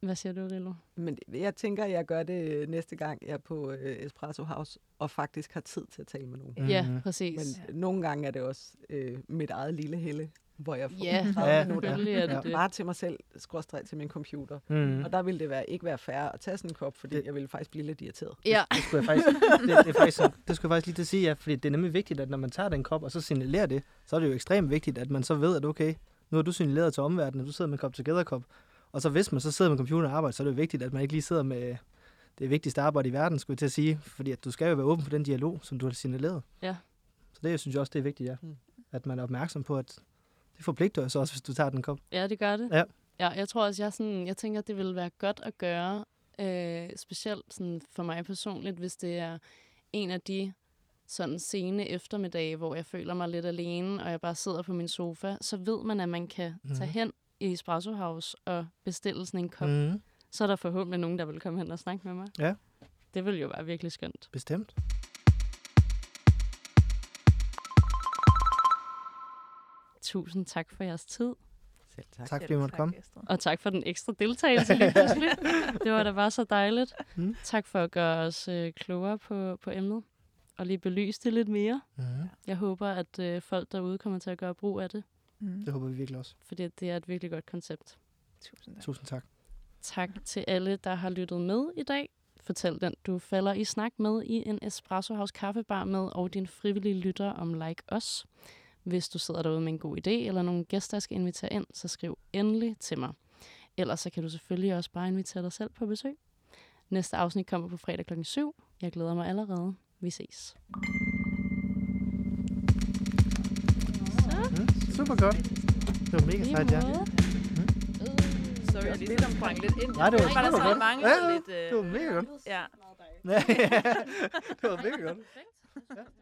Hvad siger du, Rillo? Men jeg tænker, at jeg gør det øh, næste gang, jeg er på øh, Espresso House, og faktisk har tid til at tale med nogen. Mhm. Ja, præcis. Men nogle gange er det også øh, mit eget lille helle, hvor jeg får Ja, 30 Ja, minutter er det Ja. det. bare til mig selv, skråstrej til min computer. Mm. Og der ville det være, ikke være fair at tage sådan en kop, fordi Det- jeg ville faktisk blive lidt irriteret. Ja, Det skulle jeg faktisk, det, det, er faktisk, det skulle jeg faktisk lige til at sige, ja, fordi det er nemlig vigtigt, at når man tager den kop, og så signalerer det, så er det jo ekstremt vigtigt, at man så ved, at okay, nu har du signaleret til omverdenen, at du sidder med en kop together kop, og så hvis man så sidder med computer og arbejder, så er det jo vigtigt, at man ikke lige sidder med det vigtigste arbejde i verden, skulle jeg til at sige, fordi at du skal jo være åben for den dialog, som du har signaleret. Ja. Så det synes jeg også, det er vigtigt, ja. Mm. At man er opmærksom på, at det forpligter så også, hvis du tager den kop. ja, det gør det. Ja. ja jeg tror også, jeg, sådan, jeg tænker, at det ville være godt at gøre, øh, specielt sådan for mig personligt, hvis det er en af de sådan sene eftermiddage, hvor jeg føler mig lidt alene, og jeg bare sidder på min sofa, så ved man, at man kan Mhm. tage hen i Espresso House og bestille sådan en kop. Mm. Mm, Så er der forhåbentlig nogen, der vil komme hen og snakke med mig. Ja. Det vil jo være virkelig skønt. bestemt. Tusind tak for jeres tid, Selv tak. Tak fordi I måtte komme. og tak for den ekstra deltagelse lige pludselig. Det var da bare så dejligt. Mm. Tak for at gøre os øh, klogere på, på emnet, og lige belyse det lidt mere. Mm, Jeg håber, at øh, folk derude kommer til at gøre brug af det, Mm. det håber vi virkelig også. fordi det er et virkelig godt koncept. Tusind tak. Tusind tak. Tak til alle, der har lyttet med i dag. Fortæl den, du falder i snak med i en Espresso House kaffebar med, og din frivillige lytter om Like Os. Hvis du sidder derude med en god idé, eller nogle gæster, jeg skal invitere ind, så skriv endelig til mig. Ellers så kan du selvfølgelig også bare invitere dig selv på besøg. Næste afsnit kommer på fredag kl. 7. Jeg glæder mig allerede. Vi ses. Mm, super godt. Det var mega sejt, ja. Sorry, jeg lige sprang lidt ind. Nej, det var- der godt. manglede Ja, ja, lidt... Øh, Det var mega godt. ja. det var mega godt. Perfekt.